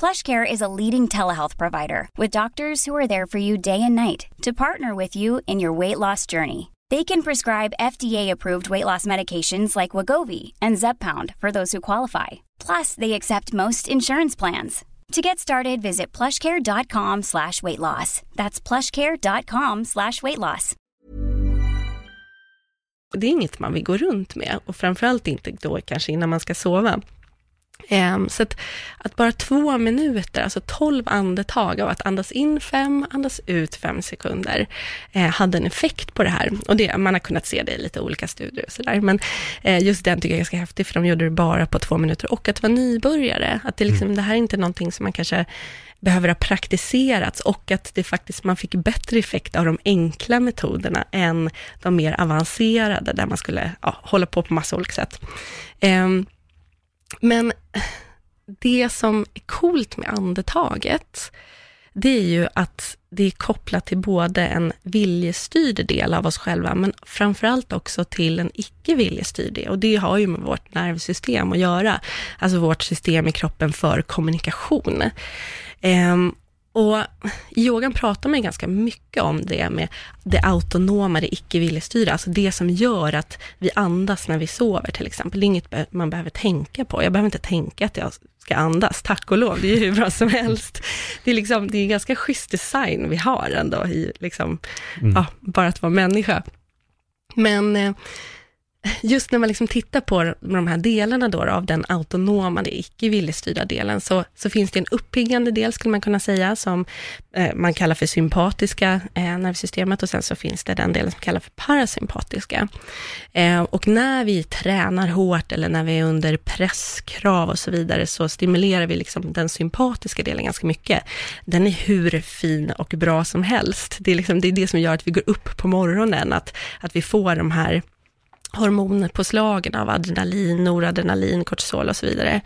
PlushCare is a leading telehealth provider with doctors who are there for you day and night to partner with you in your weight loss journey. They can prescribe FDA-approved weight loss medications like Wagovi and Zepbound for those who qualify. Plus, they accept most insurance plans. To get started, visit plushcare.com slash weight loss. That's plushcare.com slash weight loss. det är inget man vill gå runt med och framförallt inte då kanske innan man ska sova. Ehm, så att, att bara två minuter, alltså tolv andetag av att andas in fem, andas ut fem sekunder, eh, hade en effekt på det här. Och det, man har kunnat se det i lite olika studier och sådär. Men eh, just den tycker jag är ganska häftig, för de gjorde det bara på två minuter. Och att vara nybörjare, att det, liksom, det här är inte någonting som man kanske behöver ha praktiserats och att det faktiskt, man fick bättre effekt av de enkla metoderna än de mer avancerade, där man skulle ja, hålla på på massa olika sätt. Ehm, men det som är coolt med andetaget, det är ju att det är kopplat till både en viljestyrd del av oss själva, men framförallt också till en icke viljestyrd del. Och det har ju med vårt nervsystem att göra, alltså vårt system i kroppen för kommunikation. Ehm, och yogan pratar man ganska mycket om det med det autonoma, det icke viljestyrda, alltså det som gör att vi andas när vi sover till exempel. Det är inget man behöver tänka på. Jag behöver inte tänka att jag ska andas, tack och lov, det är ju hur bra som helst. Det är, liksom, det är ganska schysst design vi har ändå, i liksom, ja, bara att vara människa. Men eh, just när man liksom tittar på de här delarna då, av den autonoma, det icke viljestyrda delen, så, så finns det en uppiggande del, skulle man kunna säga, som eh, man kallar för sympatiska eh, nervsystemet och sen så finns det den delen som kallas för parasympatiska. Eh, och när vi tränar hårt eller när vi är under presskrav och så vidare, så stimulerar vi liksom den sympatiska delen ganska mycket. Den är hur fin och bra som helst. Det är, liksom, det, är det som gör att vi går upp på morgonen, att, att vi får de här hormonpåslagen av adrenalin, noradrenalin, kortisol och så vidare.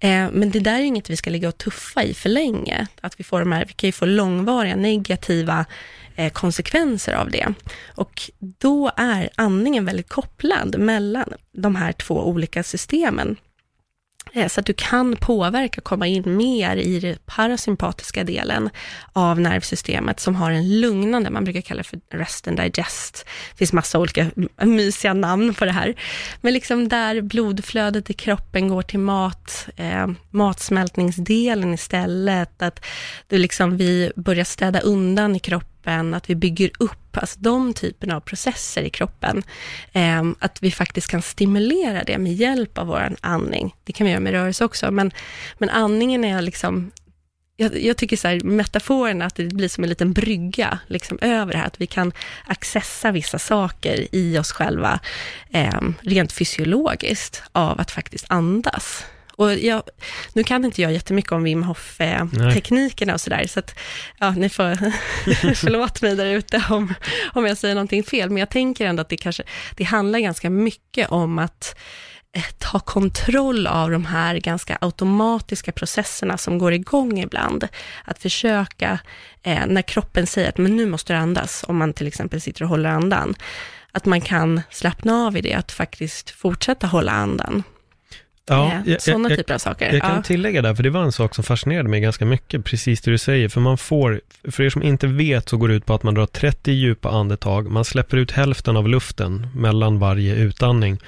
Eh, men det där är inget vi ska ligga och tuffa i för länge. Att vi, får de här, vi kan ju få långvariga negativa eh, konsekvenser av det. Och då är andningen väldigt kopplad mellan de här två olika systemen. Så att du kan påverka, komma in mer i den parasympatiska delen av nervsystemet som har en lugnande, man brukar kalla det för rest and digest. Det finns massa olika mysiga namn på det här. Men liksom där blodflödet i kroppen går till mat, eh, matsmältningsdelen istället, att du liksom, vi börjar städa undan i kroppen kroppen, att vi bygger upp, alltså de typerna av processer i kroppen, eh, att vi faktiskt kan stimulera det med hjälp av vår andning. Det kan vi göra med rörelse också, men, men andningen är liksom jag, jag, tycker så här, metaforen att det blir som en liten brygga liksom, över det här, att vi kan accessa vissa saker i oss själva, eh, rent fysiologiskt, av att faktiskt andas. Och jag, nu kan inte jag jättemycket om Wim Hof-teknikerna och sådär, så att, ja, ni får förlåt mig där ute om, om jag säger någonting fel, men jag tänker ändå att det kanske, det handlar ganska mycket om att eh, ta kontroll av de här ganska automatiska processerna som går igång ibland. Att försöka, eh, när kroppen säger att men nu måste du andas, om man till exempel sitter och håller andan, att man kan slappna av i det, att faktiskt fortsätta hålla andan. Ja, jag, sådana jag, typer av saker. Jag kan ja. tillägga där, för det var en sak som fascinerade mig ganska mycket, precis det du säger, för man får, för er som inte vet så går det ut på att man drar 30 djupa andetag, man släpper ut hälften av luften mellan varje utandning.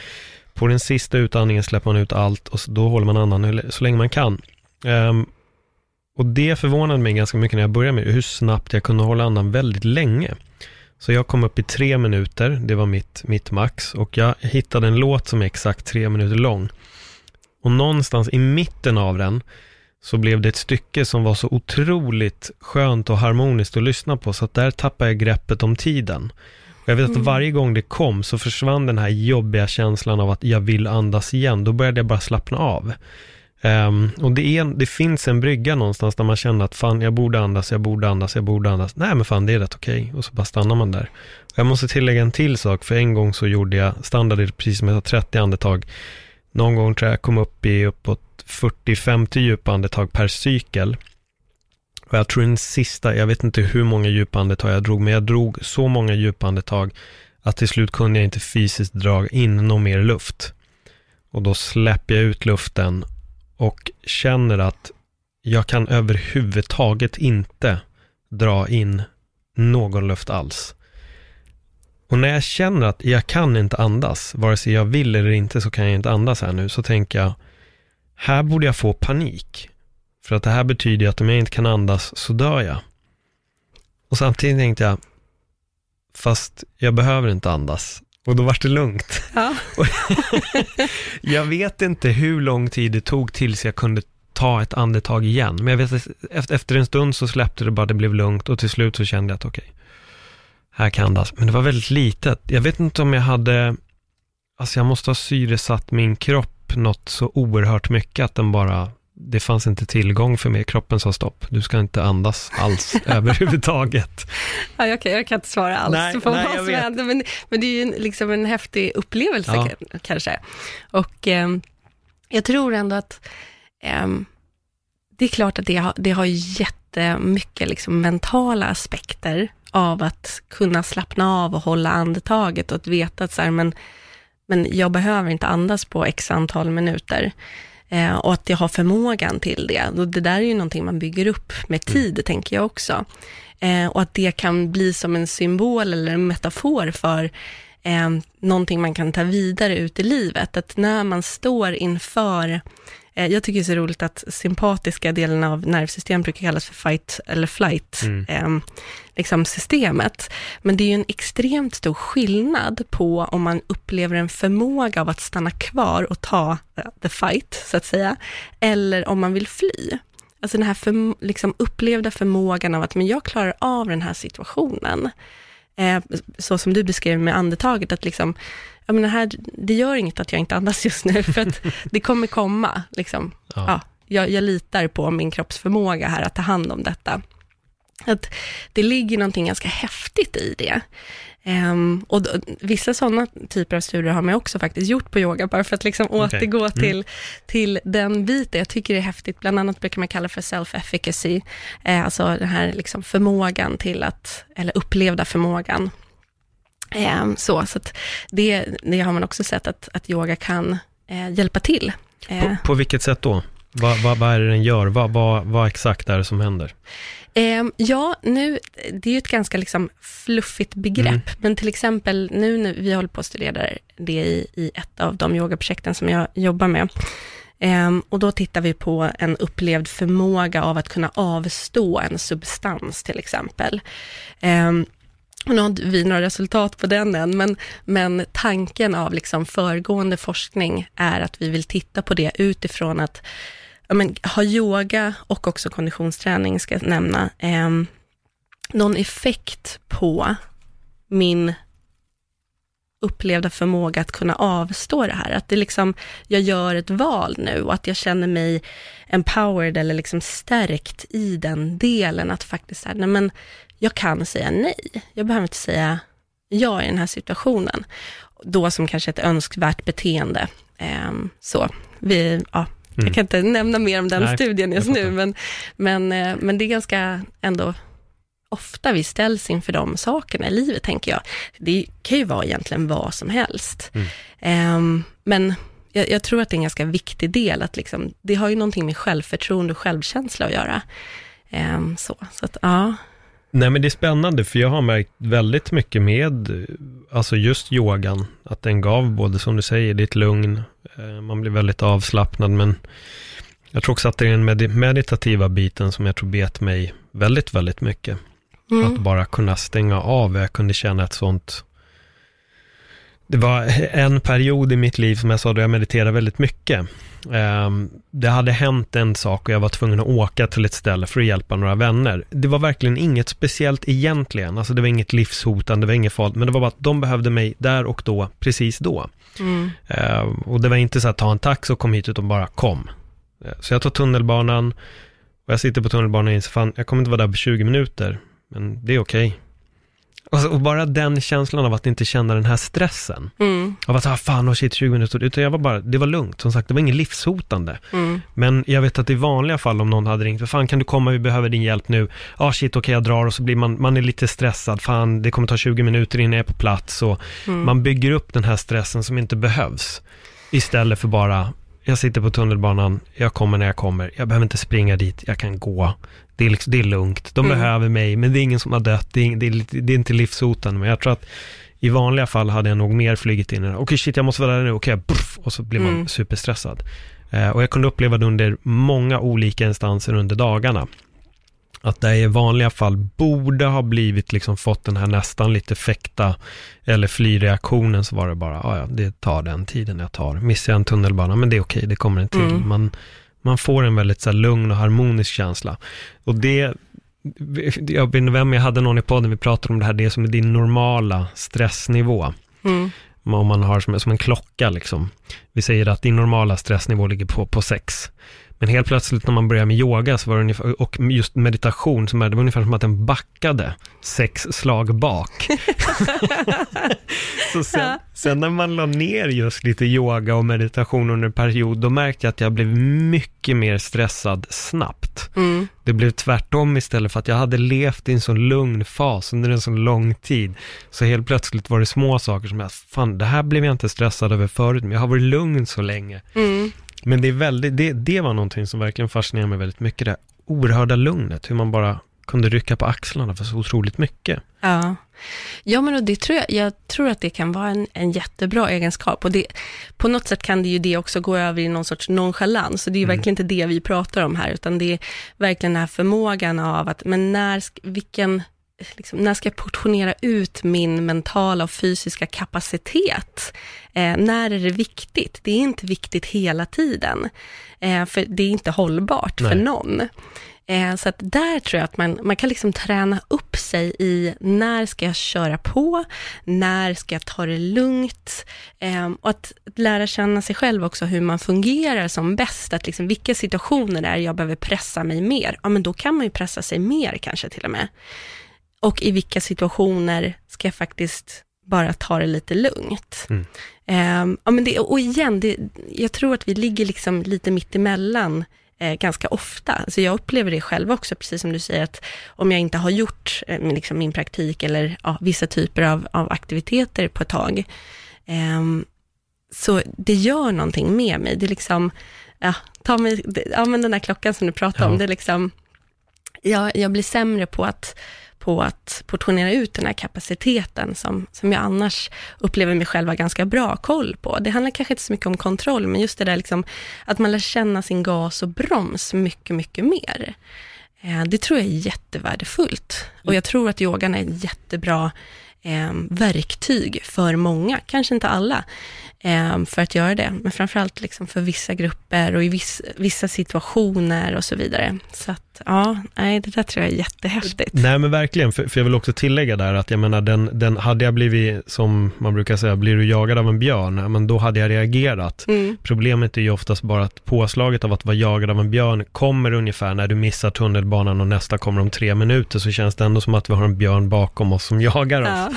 På den sista utandningen släpper man ut allt och då håller man andan så länge man kan. Um, och det förvånade mig ganska mycket när jag började med hur snabbt jag kunde hålla andan väldigt länge. Så jag kom upp i tre minuter, det var mitt, mitt max, och jag hittade en låt som är exakt tre minuter lång. Och någonstans i mitten av den så blev det ett stycke som var så otroligt skönt och harmoniskt att lyssna på, så att där tappade jag greppet om tiden. Och jag vet att mm. varje gång det kom så försvann den här jobbiga känslan av att jag vill andas igen. Då började jag bara slappna av. Um, och det, är, det finns en brygga någonstans där man känner att fan, jag borde andas, jag borde andas, jag borde andas. Nej, men fan, det är rätt okej. Och så bara stannar man där. Och jag måste tillägga en till sak, för en gång så gjorde jag standard, precis som jag sa, 30 andetag. Någon gång tror jag kom upp i uppåt 40-50 djupa andetag per cykel. Och jag tror den sista, jag vet inte hur många djupa andetag jag drog, men jag drog så många djupa andetag att till slut kunde jag inte fysiskt dra in någon mer luft. Och då släpper jag ut luften och känner att jag kan överhuvudtaget inte dra in någon luft alls. Och när jag känner att jag kan inte andas, vare sig jag vill eller inte så kan jag inte andas här nu, så tänker jag, här borde jag få panik. För att det här betyder att om jag inte kan andas så dör jag. Och samtidigt tänkte jag, fast jag behöver inte andas. Och då var det lugnt. Ja. jag vet inte hur lång tid det tog tills jag kunde ta ett andetag igen. Men jag vet att efter en stund så släppte det bara, det blev lugnt och till slut så kände jag att okej, okay, här kan andas. Men det var väldigt litet. Jag vet inte om jag hade, alltså jag måste ha syresatt min kropp något så oerhört mycket att den bara, det fanns inte tillgång för mig. Kroppen sa stopp, du ska inte andas alls överhuvudtaget. Ja, kan, jag kan inte svara alls nej, på nej, vad som hände, men, men det är ju liksom en häftig upplevelse ja. kanske. Och eh, jag tror ändå att eh, det är klart att det har, det har jättemycket liksom mentala aspekter av att kunna slappna av och hålla andetaget och att veta att så här, men, men jag behöver inte andas på x antal minuter. Eh, och att jag har förmågan till det. Och det där är ju någonting man bygger upp med mm. tid, mm. tänker jag också. Eh, och att det kan bli som en symbol eller en metafor för eh, någonting man kan ta vidare ut i livet. Att när man står inför jag tycker det är så roligt att sympatiska delen av nervsystemet brukar kallas för fight eller flight, Mm. eh, liksom systemet. Men det är ju en extremt stor skillnad på om man upplever en förmåga av att stanna kvar och ta eh, the fight, så att säga, eller om man vill fly. Alltså den här förm- liksom upplevda förmågan av att, men jag klarar av den här situationen. Eh, så som du beskrev med andetaget, att liksom, jag menar här, det gör inget att jag inte andas just nu, för att det kommer komma. Liksom. Ja. Ja. jag, jag litar på min kroppsförmåga här att ta hand om detta. Att det ligger någonting ganska häftigt i det. Ehm, och då, vissa sådana typer av studier har man också faktiskt gjort på yoga, bara för att liksom Okej. återgå Mm. till, till den biten. Jag tycker det är häftigt, bland annat brukar man kalla för self-efficacy, eh, alltså den här liksom förmågan till att, eller upplevda förmågan. Ehm, så så det, det har man också sett att, att yoga kan eh, hjälpa till. Eh, På, på vilket sätt då? Vad, vad, vad är det den gör? Vad, vad, vad exakt är det som händer? Ehm, ja, nu, det är ju ett ganska liksom fluffigt begrepp, Mm. men till exempel nu när vi håller på att studera det i, i ett av de yogaprojekten som jag jobbar med, Ehm, och då tittar vi på en upplevd förmåga av att kunna avstå en substans till exempel. Och nu har inte vi några resultat på den än, men, men tanken av liksom föregående forskning är att vi vill titta på det utifrån att ja, men, ha yoga och också konditionsträning, ska jag nämna, eh, någon effekt på min upplevda förmåga att kunna avstå det här. Att det liksom, jag gör ett val nu och att jag känner mig empowered eller liksom stärkt i den delen att faktiskt säga, nej men jag kan säga nej. Jag behöver inte säga ja i den här situationen. Då som kanske ett önskvärt beteende. Ehm, så, vi, ja, Mm. jag kan inte nämna mer om den Nej, studien just nu, men, men, eh, men det är ganska ändå ofta vi ställs inför de sakerna i livet, tänker jag. Det kan ju vara egentligen vad som helst. Mm. Ehm, men jag, jag tror att det är en ganska viktig del, att liksom, det har ju någonting med självförtroende och självkänsla att göra. Ehm, så, så att, ja. Nej men det är spännande för jag har märkt väldigt mycket med, alltså just yogan, att den gav både som du säger, ditt lugn, eh, man blir väldigt avslappnad men jag tror också att det är den med- meditativa biten som jag tror bet mig väldigt, väldigt mycket. Mm. Att bara kunna stänga av, jag kunde känna ett sånt det var en period i mitt liv som jag sa då jag mediterade väldigt mycket. Ehm, det hade hänt en sak och jag var tvungen att åka till ett ställe för att hjälpa några vänner. Det var verkligen inget speciellt egentligen, alltså det var inget livshotande, det var inget farligt, men det var bara att de behövde mig där och då, precis då. Mm. Ehm, och det var inte så att ta en taxi och kom hit, utan bara kom. Eh, Så jag tar tunnelbanan och jag sitter på tunnelbanan och inser, fan, jag kommer inte vara där på 20 minuter, men det är okej. Och, och bara den känslan av att inte känna den här stressen. Mm. Av att, ah, fan, oh shit, 20 minuter. Utan jag var bara, det var lugnt. Som sagt, det var inget livshotande. Mm. Men jag vet att i vanliga fall om någon hade ringt, fan kan du komma, vi behöver din hjälp nu. Ja, ah, shit, okej, jag drar och så blir man, man är lite stressad. Fan, det kommer ta 20 minuter innan jag är på plats. Och Mm. man bygger upp den här stressen som inte behövs. Istället för bara, jag sitter på tunnelbanan, jag kommer när jag kommer. Jag behöver inte springa dit, jag kan gå. Det är, liksom, det är lugnt, de Mm. behöver mig, men det är ingen som har dött. Det är, det är, det är inte livshotande, men jag tror att i vanliga fall hade jag nog mer flugit in i det. Okej, shit, jag måste vara där nu. Okej, bruff, och så blir man Mm. superstressad. Eh, och jag kunde uppleva det under många olika instanser under dagarna. Att det i vanliga fall borde ha blivit liksom fått den här nästan lite fäkta eller flyreaktionen så var det bara, "Ah, ja, det tar den tiden jag tar. Missar jag en tunnelbana, men det är okej, det kommer en till. Mm. Man, man får en väldigt så här, lugn och harmonisk känsla. Och det, jag vet inte vem, jag hade någon i podden, vi pratade om det här, det som är din normala stressnivå. Mm. Om man har som, som en klocka liksom. Vi säger att din normala stressnivå ligger på, på sex. Men helt plötsligt när man börjar med yoga så var det ungefär, och just meditation, som är, det var ungefär som att den backade sex slag bak. så sen, sen när man la ner just lite yoga och meditation under en period, då märkte jag att jag blev mycket mer stressad snabbt. Mm. Det blev tvärtom istället för att jag hade levt i en sån lugn fas under en sån lång tid. Så helt plötsligt var det små saker som jag, fan det här blev jag inte stressad över förut, men jag har varit lugn så länge. Mm. Men det är väldigt, det, det var någonting som verkligen fascinerade mig väldigt mycket, det här oerhörda lugnet, hur man bara kunde rycka på axlarna för så otroligt mycket. Ja, ja men och det tror jag, jag tror att det kan vara en, en jättebra egenskap. Och det, på något sätt kan det ju det också gå över i någon sorts nonchalans. Och det är ju Mm. verkligen inte det vi pratar om här, utan det är verkligen den här förmågan av att, men när, vilken, liksom, när ska jag portionera ut min mentala och fysiska kapacitet? Eh, när är det viktigt? Det är inte viktigt hela tiden, eh, för det är inte hållbart för Nej. någon. Eh, så att där tror jag att man, man kan liksom träna upp sig i när ska jag köra på, när ska jag ta det lugnt eh, och att lära känna sig själv också hur man fungerar som bäst, att liksom vilka situationer där jag behöver pressa mig mer, ja men då kan man ju pressa sig mer kanske till och med. Och i vilka situationer ska jag faktiskt bara ta det lite lugnt. Mm. Eh, ja, men det, och igen, det, jag tror att vi ligger liksom lite mitt emellan eh, ganska ofta. Alltså jag upplever det själv också, precis som du säger, att om jag inte har gjort eh, min- liksom min praktik eller ja, vissa typer av, av aktiviteter på ett tag, ehm, så det gör någonting med mig. Det är liksom, ja, ta mig, det, ja men den där klockan som du pratade Ja. om, det är liksom, jag, jag blir sämre på att, på att portionera ut den här kapaciteten som, som jag annars upplever mig själv ha ganska bra koll på. Det handlar kanske inte så mycket om kontroll, men just det där liksom, att man lär känna sin gas och broms mycket, mycket mer. Eh, det tror jag är jättevärdefullt. Och jag tror att yogan är ett jättebra eh, verktyg för många, kanske inte alla, eh, för att göra det. Men framförallt liksom för vissa grupper och i viss, vissa situationer och så vidare. Så ja, nej, det där tror jag är jättehäftigt. Nej men verkligen, för, för jag vill också tillägga där att jag menar, den, den, hade jag blivit, som man brukar säga, blir du jagad av en björn, men då hade jag reagerat. Mm. Problemet är ju oftast bara att påslaget av att vara jagad av en björn kommer ungefär när du missar tunnelbanan och nästa kommer om tre minuter, så känns det ändå som att vi har en björn bakom oss som jagar oss. Ja.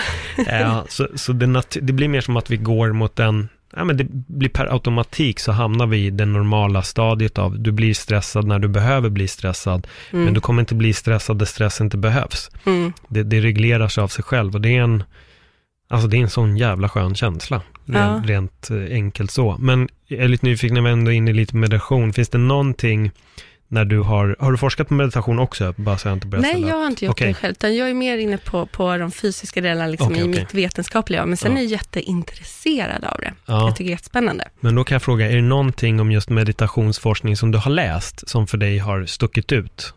Ja, så så det, det blir mer som att vi går mot en, ja men det blir per automatik så hamnar vi i det normala stadiet av, du blir stressad när du behöver bli stressad, men du kommer inte bli stressad där stress inte behövs. Mm. Det, det reglerar sig av sig själv och det är en, alltså det är en sån jävla skön känsla. Rent, rent eh, enkelt så. Men jag är lite nyfiken när vi ändå är inne i lite meditation, finns det någonting när du har, har du forskat på meditation också? Bara så jag inte börjar Nej, jag har inte gjort Okej. det själv, utan jag är mer inne på, på de fysiska delarna liksom Okej, i okej. mitt vetenskapliga, men sen Ja. är jag jätteintresserad av det. Ja. Jag tycker det är jättespännande. Men då kan jag fråga, är det någonting om just meditationsforskning som du har läst som för dig har stuckit ut?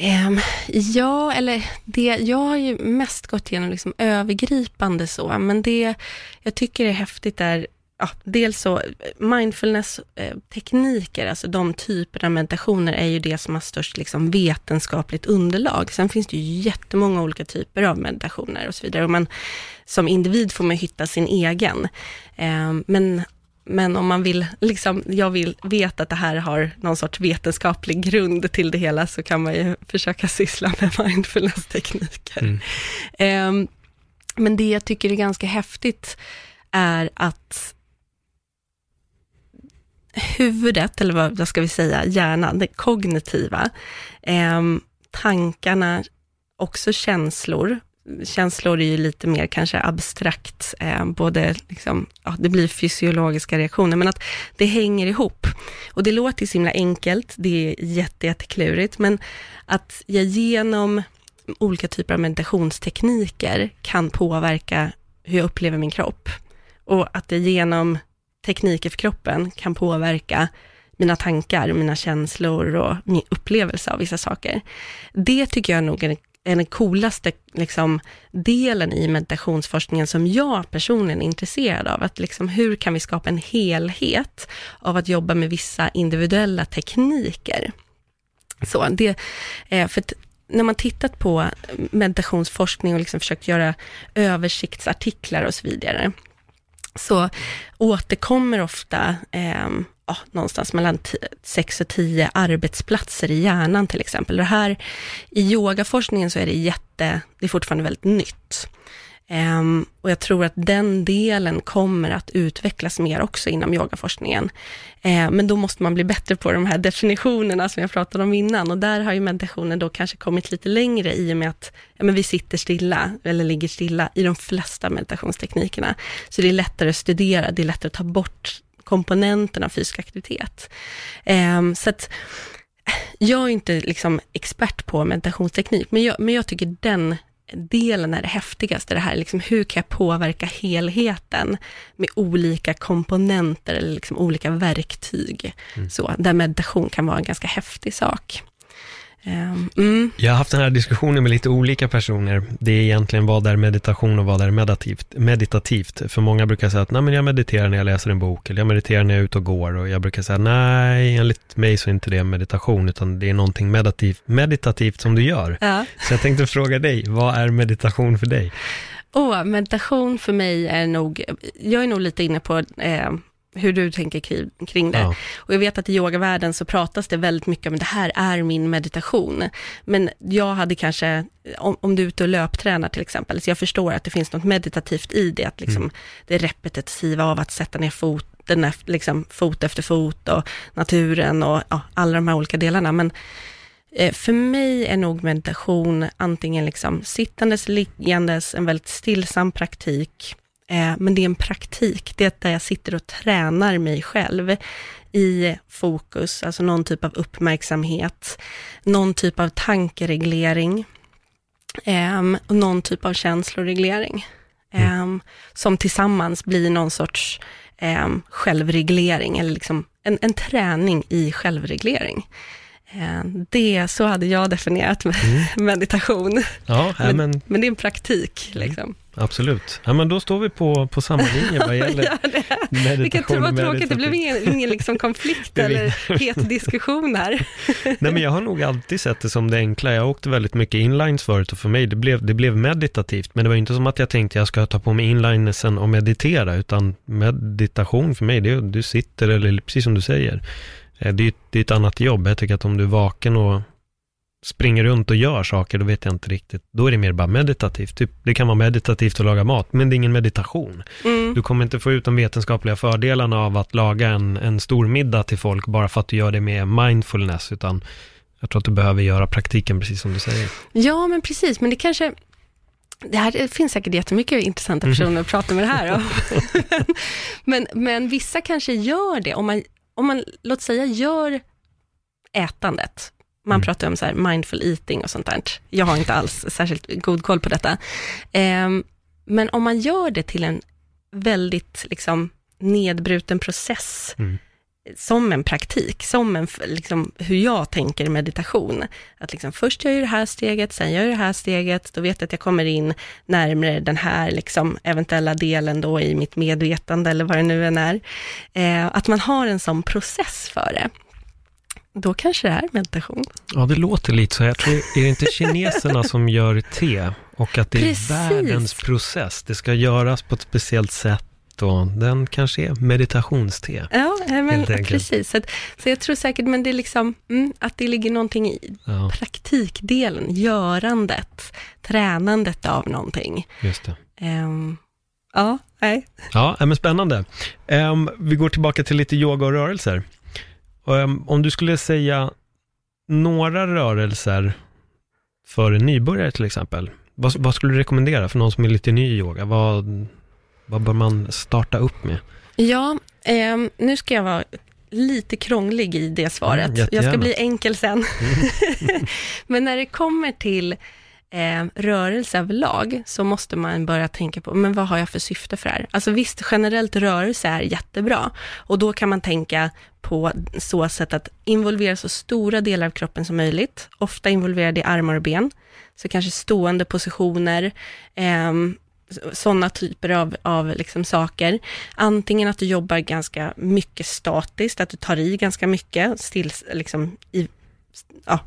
Ehm, ja, eller det, jag har ju mest gått igenom liksom övergripande så, men det jag tycker är häftigt är Ja, dels så, mindfulness-tekniker, alltså de typerna av meditationer är ju det som har störst liksom vetenskapligt underlag. Sen finns det ju jättemånga olika typer av meditationer och så vidare. Och man, som individ får man hitta sin egen. Ehm, men men om man vill, liksom, jag vill veta att det här har någon sorts vetenskaplig grund till det hela, så kan man ju försöka syssla med mindfulness-tekniker. Mm. Ehm, men det jag tycker är ganska häftigt är att huvudet, eller vad, ska vi säga, hjärnan, det kognitiva, eh, tankarna, också känslor, känslor är ju lite mer kanske abstrakt, eh, både liksom, ja, det blir fysiologiska reaktioner, men att det hänger ihop. Och det låter ju så himla enkelt, det är jätte, jätteklurigt, men att jag genom olika typer av meditationstekniker kan påverka hur jag upplever min kropp. Och att det genom tekniker för kroppen kan påverka mina tankar, mina känslor och min upplevelse av vissa saker. Det tycker jag nog är den coolaste liksom, delen i meditationsforskningen som jag personligen är intresserad av. Att liksom, hur kan vi skapa en helhet av att jobba med vissa individuella tekniker? Så det, eh, för att när man tittat på meditationsforskning och liksom försökt göra översiktsartiklar och så vidare, så återkommer ofta eh, ja, någonstans mellan 6 och 10 arbetsplatser i hjärnan till exempel. Det här, I yogaforskningen så är det jätte, det är fortfarande väldigt nytt. Um, och jag tror att den delen kommer att utvecklas mer också inom yogaforskningen. Uh, men då måste man bli bättre på de här definitionerna som jag pratade om innan. Och där har ju meditationen då kanske kommit lite längre i och med att ja, men vi sitter stilla, eller ligger stilla, i de flesta meditationsteknikerna. Så det är lättare att studera, det är lättare att ta bort komponenterna av fysisk aktivitet. Um, så att jag är inte liksom expert på meditationsteknik, men jag, men jag tycker den delen är det häftigaste, det här liksom, hur kan jag påverka helheten med olika komponenter eller liksom olika verktyg. Mm. Så, där meditation kan vara en ganska häftig sak. Ehm, Mm. Jag har haft den här diskussionen med lite olika personer. Det är egentligen vad är meditation och vad är meditativt. meditativt. För många brukar säga att nej, men jag mediterar när jag läser en bok, eller jag mediterar när jag är ute och går. Och jag brukar säga nej, enligt mig så är inte det meditation, utan det är någonting meditativt, meditativt som du gör. Ja. Så jag tänkte fråga dig, vad är meditation för dig? Och meditation för mig är nog, jag är nog lite inne på eh, hur du tänker kring, kring det. Ja. Och jag vet att i yogavärlden så pratas det väldigt mycket om det här är min meditation. Men jag hade kanske, om, om du är ute och löptränar till exempel, så jag förstår att det finns något meditativt i det, att liksom det repetitiva av att sätta ner foten, efter- liksom fot efter fot och naturen och ja, alla de här olika delarna. Men Eh, För mig är nog meditation antingen liksom sittandes, liggandes, en väldigt stillsam praktik. Eh, Men det är en praktik, det är där jag sitter och tränar mig själv i fokus, alltså någon typ av uppmärksamhet, någon typ av tankereglering, ehm, och någon typ av känsloreglering. ehm, Som tillsammans blir någon sorts ehm, självreglering, eller liksom en, en träning i självreglering. Eh, Det, så hade jag definierat med meditation. Ja, Men, men men det är en praktik, liksom. absolut. Ja, men då står vi på, på samma linje vad gäller Ja, det, meditation vilket tur tråkigt, det blev ingen, ingen liksom konflikt eller het diskussion här. Nej, men jag har nog alltid sett det som det enkla. Jag åkte väldigt mycket inlines förut och för mig det blev, det blev meditativt. Men det var inte som att jag tänkte jag ska ta på mig inlinesen och meditera, utan meditation för mig, det är du sitter, eller precis som du säger, det är, det är ett annat jobb. Jag tycker att om du är vaken och springer runt och gör saker, då vet jag inte riktigt. Då är det mer bara meditativt. Typ, det kan vara meditativt att laga mat, men det är ingen meditation. Mm. Du kommer inte få ut de vetenskapliga fördelarna av att laga en, en stor middag till folk bara för att du gör det med mindfulness, utan jag tror att du behöver göra praktiken precis som du säger. Ja, men precis, men det kanske, det, här, det finns säkert jättemycket intressanta personer att prata med det här om. men, men vissa kanske gör det, om man, om man låt säga gör ätandet, man Mm. pratar om så här mindful eating och sånt där. Jag har inte alls särskilt god koll på detta. Ehm, men om man gör det till en väldigt liksom, nedbruten process, Mm. Som en praktik, som en, liksom, hur jag tänker meditation. Att liksom, först gör jag det här steget, sen gör jag det här steget, då vet jag att jag kommer in närmare den här liksom, eventuella delen då i mitt medvetande, eller vad det nu än är. Eh, att man har en sån process för det. Då kanske det är meditation. Ja, det låter lite så. Jag tror, är det inte kineserna som gör te? Och att det är Precis. världens process. Det ska göras på ett speciellt sätt och den kanske är meditationste. Ja, men precis. Så, så jag tror säkert, men det är liksom, mm, att det ligger någonting i Ja, praktikdelen, görandet, tränandet av någonting. just det. Ehm, ja, nej. Ja, men spännande. Ehm, vi går tillbaka till lite yoga och rörelser. Ehm, om du skulle säga några rörelser för en nybörjare till exempel. Vad, vad skulle du rekommendera för någon som är lite ny i yoga? Vad, vad bör man starta upp med? Ja, ehm, nu ska jag vara lite krånglig i det svaret. Mm, jag ska bli enkel sen. Men när det kommer till eh, rörelse överlag, så måste man börja tänka på, men vad har jag för syfte för det här? Alltså visst, generellt rörelse är jättebra, och då kan man tänka på så sätt att involvera så stora delar av kroppen som möjligt, ofta involverade i armar och ben, så kanske stående positioner, ehm, sådana typer av, av liksom saker. Antingen att du jobbar ganska mycket statiskt, att du tar i ganska mycket, still, liksom i ja,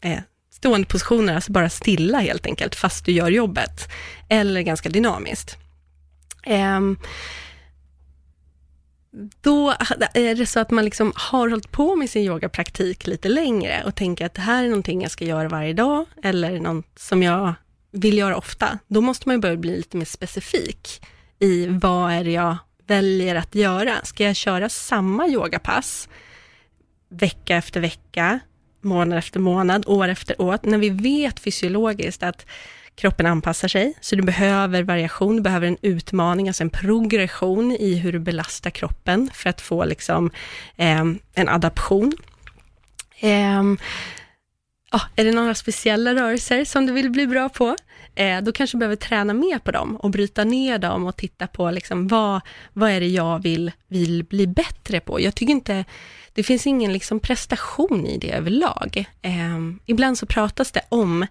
eh, stående positioner, alltså bara stilla helt enkelt, fast du gör jobbet. Eller ganska dynamiskt. Eh, då är det så att man liksom har hållit på med sin yogapraktik lite längre och tänker att det här är någonting jag ska göra varje dag, eller något som jag vill göra ofta. Då måste man ju börja bli lite mer specifik i vad är det jag väljer att göra. Ska jag köra samma yogapass vecka efter vecka, månad efter månad, år efter år, när vi vet fysiologiskt att kroppen anpassar sig, så du behöver variation, du behöver en utmaning, alltså en progression i hur du belastar kroppen för att få liksom, eh, en adaption. Eh, ah, är det några speciella rörelser som du vill bli bra på? Eh, då kanske du behöver träna mer på dem och bryta ner dem och titta på liksom, vad, vad är det jag vill, vill bli bättre på? Jag tycker inte, det finns ingen liksom prestation i det överlag. Eh, ibland så pratas det om,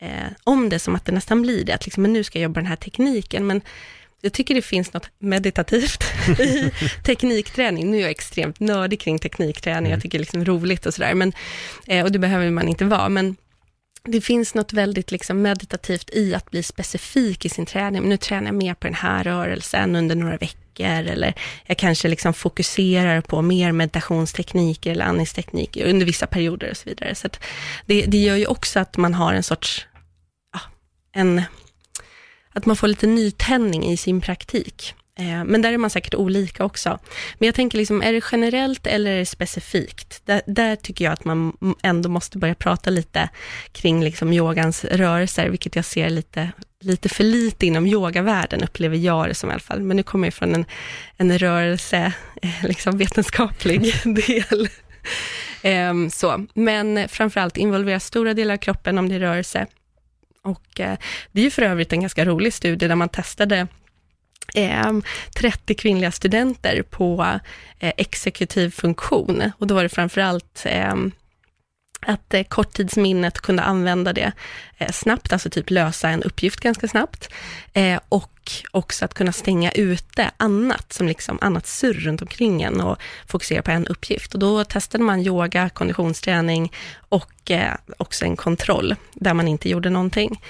eh, om det som att det nästan blir det, att liksom, men nu ska jag jobba den här tekniken, men jag tycker det finns något meditativt i teknikträning. Nu är jag extremt nördig kring teknikträning, jag tycker det är liksom roligt och sådär, men, eh, och det behöver man inte vara, men det finns något väldigt liksom meditativt i att bli specifik i sin träning. Nu tränar jag mer på den här rörelsen under några veckor, eller jag kanske liksom fokuserar på mer meditationstekniker eller andningstekniker under vissa perioder och så vidare. Så det, det gör ju också att man har en sorts, ja, en, att man får lite nytändning i sin praktik. Eh, men där är man säkert olika också. Men jag tänker, liksom, är det generellt eller är det specifikt? Där, där tycker jag att man ändå måste börja prata lite kring liksom yogans rörelser, vilket jag ser lite, lite för lite inom yogavärlden, upplever jag det som i alla fall. Men nu kommer jag från en, en rörelse, eh, liksom vetenskaplig del. um, så. Men framförallt involvera stora delar av kroppen om det är rörelse. Och eh, det är ju för övrigt en ganska rolig studie där man testade eh, 30 kvinnliga studenter på eh, exekutiv funktion. Och då var det framförallt att eh, korttidsminnet kunde använda det eh, snabbt, alltså typ lösa en uppgift ganska snabbt. Eh, och också att kunna stänga ute annat, som liksom annat surr runt omkring en och fokusera på en uppgift. Och då testade man yoga, konditionsträning och eh, också en kontroll, där man inte gjorde någonting.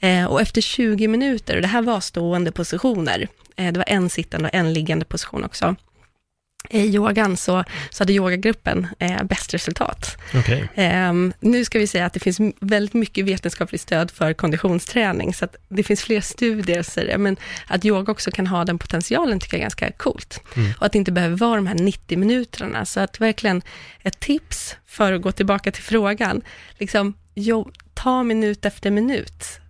Eh, och efter 20 minuter, och det här var stående positioner, eh, det var en sittande och en liggande position också, i yogan så, så hade yogagruppen eh, bäst resultat. Okay. Eh, nu ska vi säga att det finns väldigt mycket vetenskapligt stöd för konditionsträning, så att det finns fler studier och säger men att yoga också kan ha den potentialen tycker jag är ganska coolt. Mm. Och att det inte behöver vara de här 90 minuterna, så att verkligen ett tips för att gå tillbaka till frågan, liksom, jo, ta minut efter minut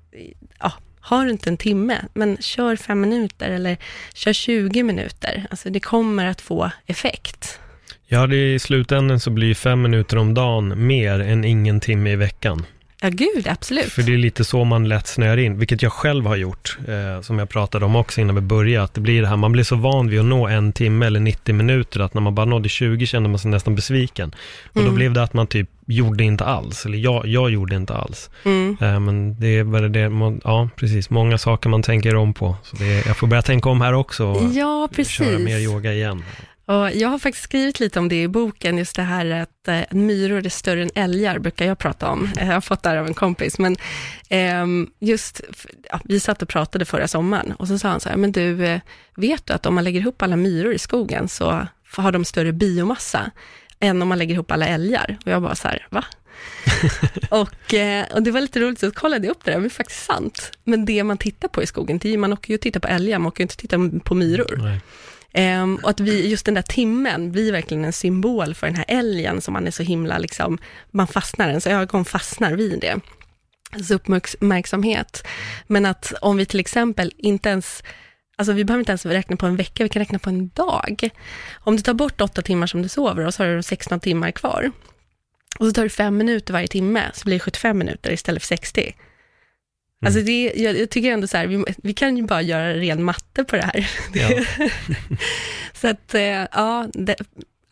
har du inte en timme, men kör fem minuter eller kör 20 minuter. Alltså det kommer att få effekt. Ja, det i slutändan så blir fem minuter om dagen mer än ingen timme i veckan. Ja, gud, absolut. För det är lite så man lätt snöar in, vilket jag själv har gjort, eh, som jag pratade om också innan vi började, att det blir det här, man blir så van vid att nå en timme eller 90 minuter, att när man bara nådde 20 kände man sig nästan besviken. Och mm. då blev det att man typ gjorde inte alls, eller jag, jag gjorde inte alls. Mm. Eh, men det är bara det, ja precis, många saker man tänker om på. Så det, jag får börja tänka om här också och ja, precis. köra mer yoga igen. Och jag har faktiskt skrivit lite om det i boken, just det här att eh, myror är större än älgar, brukar jag prata om. Jag har fått det här av en kompis, men eh, just, ja, vi satt och pratade förra sommaren och så sa han så här, men du, eh, vet du att om man lägger ihop alla myror i skogen så har de större biomassa än om man lägger ihop alla älgar? Och jag bara så här, va? och, eh, och det var lite roligt, så kollade jag upp det där, det är faktiskt sant. Men det man tittar på i skogen, man åker ju och tittar på älgar, man åker ju inte titta på myror. Nej. Um, och att vi, just den där timmen blir verkligen en symbol för den här älgen som man är så himla, liksom, man fastnar, ens ögon fastnar vid det. Alltså uppmärksamhet. Men att om vi till exempel inte ens Alltså vi behöver inte ens räkna på en vecka, vi kan räkna på en dag. Om du tar bort åtta timmar som du sover och så har du 16 timmar kvar. Och så tar du fem minuter varje timme, så blir det 75 minuter istället för 60. Alltså mm. det, jag, jag, tycker ändå så här, vi, vi, kan ju bara göra ren matte på det här. Ja. så att, eh, ja, det,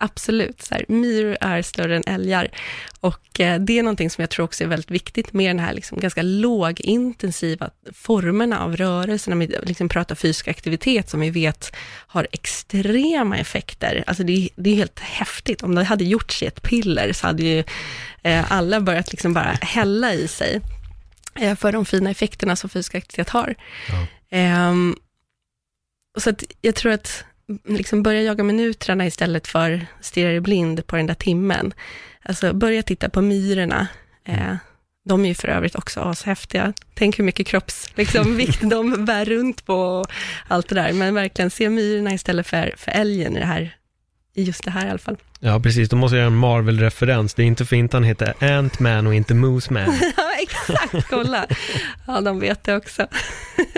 absolut. Så här, myror är större än älgar. Och eh, det är någonting som jag tror också är väldigt viktigt med den här liksom ganska lågintensiva formerna av rörelse, när vi liksom pratar fysisk aktivitet, som vi vet har extrema effekter. Alltså det, det är helt häftigt. Om det hade gjorts i ett piller, så hade ju eh, alla börjat liksom bara hälla i sig. Eh, för de fina effekterna som fysisk aktivitet har. Ja. Um, så att jag tror att liksom börja jaga minuterna istället för stirra dig blind på den där timmen. Alltså börja titta på myrorna. Eh, de är ju för övrigt också ashäftiga. Tänk hur mycket kroppsvikt liksom, de bär runt på och allt det där. Men verkligen se myrorna istället för, för älgen i det här i just det här i alla fall. Ja, precis. Då måste jag göra en Marvel-referens. Det är inte för inte han heter Ant-Man och inte Moose-Man. ja, exakt, kolla. Ja, de vet det också.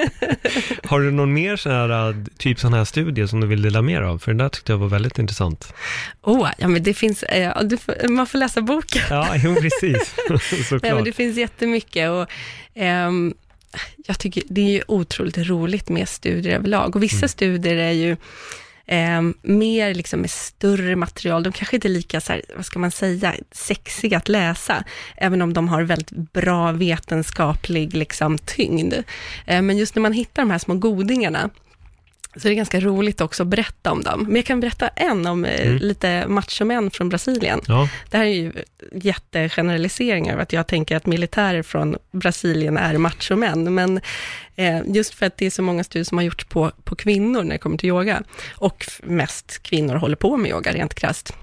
Har du någon mer sån här, typ sån här studie som du vill dela mer av? För det där tyckte jag var väldigt intressant. Oh, ja, men det finns, eh, får, man får läsa boken. Ja, jo, precis. Såklart. Nej, men det finns jättemycket och ehm, jag tycker det är ju otroligt roligt med studier överlag och vissa Mm. studier är ju eh, mer liksom med större material. De kanske inte är lika, så här, vad ska man säga, sexiga att läsa, även om de har väldigt bra vetenskaplig liksom, tyngd. Eh, men just när man hittar de här små godingarna, så det är ganska roligt också att berätta om dem. Men jag kan berätta en om eh, Mm. lite machomän från Brasilien. Ja, Det här är ju jättegeneraliseringar av att jag tänker att militärer från Brasilien är machomän, men eh, just för att det är så många studier som har gjorts på, på kvinnor när det kommer till yoga, och mest kvinnor håller på med yoga rent krasst.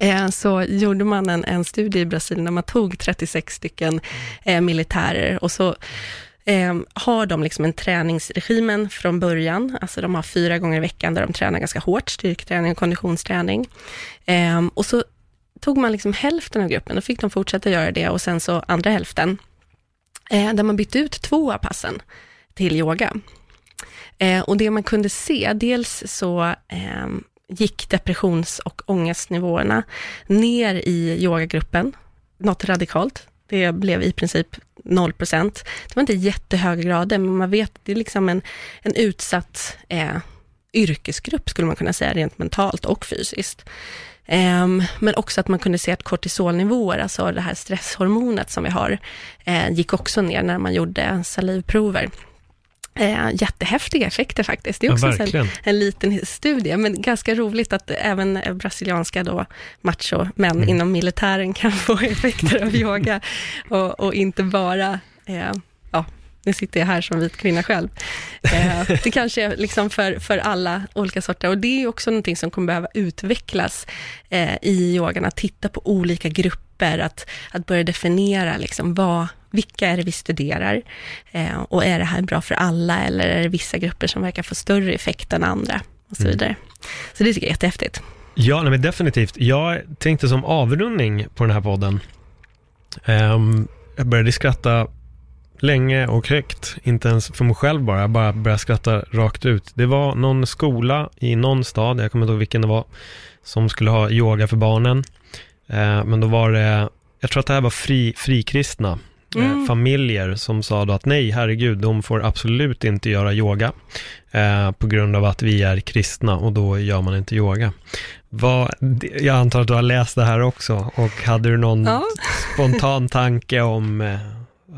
Eh, så gjorde man en, en studie i Brasilien där man tog 36 stycken eh, militärer och så eh, har de liksom en träningsregimen från början, alltså de har fyra gånger i veckan där de tränar ganska hårt, styrketräning och konditionsträning. Eh, och så tog man liksom hälften av gruppen, då fick de fortsätta göra det och sen så andra hälften, eh, där man bytte ut två av passen till yoga. Eh, och det man kunde se, dels så eh, gick depressions och ångestnivåerna ner i yogagruppen, något radikalt. Det blev i princip 0 procent. Det var inte jättehöga grader, men man vet, det är liksom en, en utsatt eh, yrkesgrupp, skulle man kunna säga, rent mentalt och fysiskt. Ehm, men också att man kunde se att kortisolnivåer, alltså det här stresshormonet som vi har, eh, gick också ner när man gjorde salivprover. Eh, jättehäftiga effekter faktiskt. Det är Ja, också en, verkligen. en liten studie, men ganska roligt att även brasilianska då macho-män Mm. inom militären kan få effekter av yoga och, och inte bara, eh, ja, nu sitter jag här som vit kvinna själv. Eh, det kanske är liksom för, för alla olika sorter och det är också någonting som kommer behöva utvecklas eh, i yogan, att titta på olika grupper, att, att börja definiera liksom vad, vilka är det vi studerar eh, och är det här bra för alla eller är det vissa grupper som verkar få större effekt än andra och så Mm. vidare. Så det tycker jag är jättehäftigt. Ja, nej, men definitivt. Jag tänkte som avrundning på den här podden. Ehm, jag började skratta länge och högt, inte ens för mig själv bara, jag bara började skratta rakt ut. Det var någon skola i någon stad, jag kommer inte ihåg vilken det var, som skulle ha yoga för barnen. Eh, men då var det, jag tror att det här var fri, frikristna Mm. familjer som sa då att nej, herregud, de får absolut inte göra yoga eh, på grund av att vi är kristna och då gör man inte yoga. Vad, jag antar att du har läst det här också och hade du någon Ja. spontan tanke om, eh,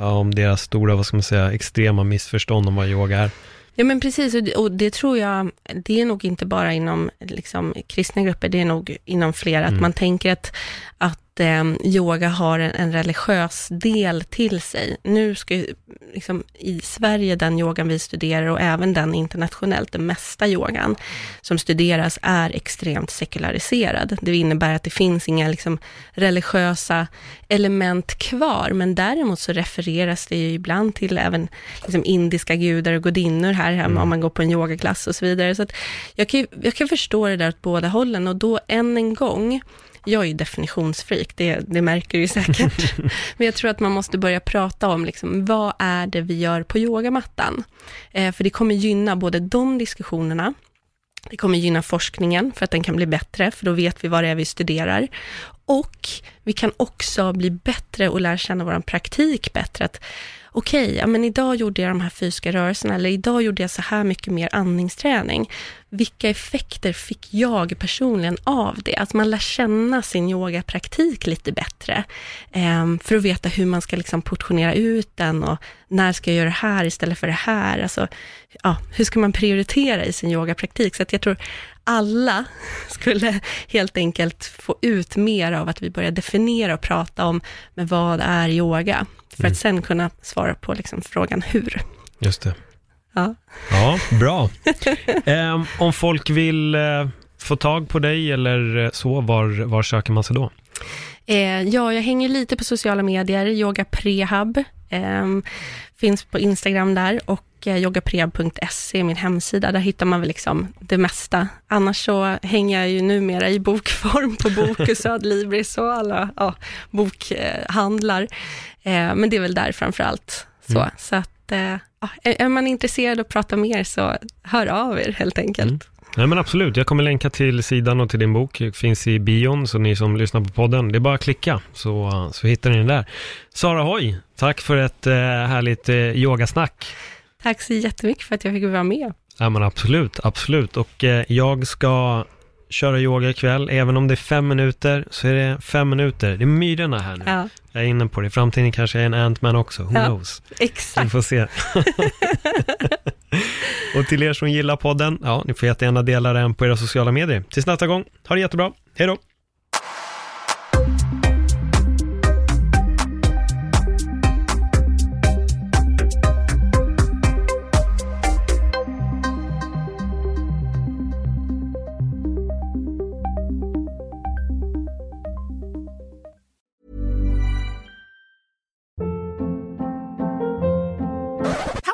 om deras stora, vad ska man säga, extrema missförstånd om vad yoga är? Ja men precis, och det, tror jag, det är nog inte bara inom liksom, kristna grupper, det är nog inom flera, att man tänker att, att eh, yoga har en, en religiös del till sig. Nu ska ju, liksom, i Sverige, den yogan vi studerar och även den internationellt, den mesta yogan som studeras är extremt sekulariserad. Det innebär att det finns inga liksom, religiösa element kvar, men däremot så refereras det ju ibland till även liksom, indiska gudar och gudinnor här hemma, om man går på en yogaklass och så vidare. Så att jag, kan, jag kan förstå det där åt båda hållen och då än en gång, jag är ju definitionsfreak, det, det märker du ju säkert. Men jag tror att man måste börja prata om, liksom, vad är det vi gör på yogamattan? Eh, för det kommer gynna både de diskussionerna, det kommer gynna forskningen för att den kan bli bättre, för då vet vi vad det är vi studerar. Och vi kan också bli bättre och lära känna vår praktik bättre. Att okej, ja, men idag gjorde jag de här fysiska rörelserna, eller idag gjorde jag så här mycket mer andningsträning. Vilka effekter fick jag personligen av det? Att man lär känna sin yogapraktik lite bättre, eh, för att veta hur man ska liksom portionera ut den och när ska jag göra det här istället för det här? Alltså, ja, hur ska man prioritera i sin yogapraktik? Så att jag tror alla skulle helt enkelt få ut mer av att vi börjar definiera och prata om, men vad är yoga? För att sen kunna svara på liksom frågan hur. Just det. Ja. Ja, bra. Ehm, om folk vill eh, få tag på dig eller eh, så, var, var söker man sig då? Eh, ja, jag hänger lite på sociala medier, yoga prehab, eh, finns på Instagram där och yogapreb.se är min hemsida. Där hittar man väl liksom det mesta. Annars så hänger jag ju numera i bokform på Bokus och Adlibris och alla ja, bokhandlar. Eh, men det är väl där framför allt. Så, mm. så att, eh, ja, är man intresserad av att prata mer så hör av er helt enkelt. Mm. Nej men absolut, jag kommer länka till sidan och till din bok. Det finns i bion, så ni som lyssnar på podden, det är bara att klicka så, så hittar ni den där. Sara Hoy, tack för ett eh, härligt yogasnack. Tack så jättemycket för att jag fick vara med. Ja men absolut, absolut. Och eh, jag ska köra yoga ikväll, även om det är fem minuter, så är det fem minuter. Det är myrorna här nu. Ja. Jag är inne på det. I framtiden kanske jag är en Ant-Man också, who ja, knows? Exakt. Vi får se. och till er som gillar podden, ja, ni får jättegärna dela den på era sociala medier. Tills nästa gång, ha det jättebra. Hej då!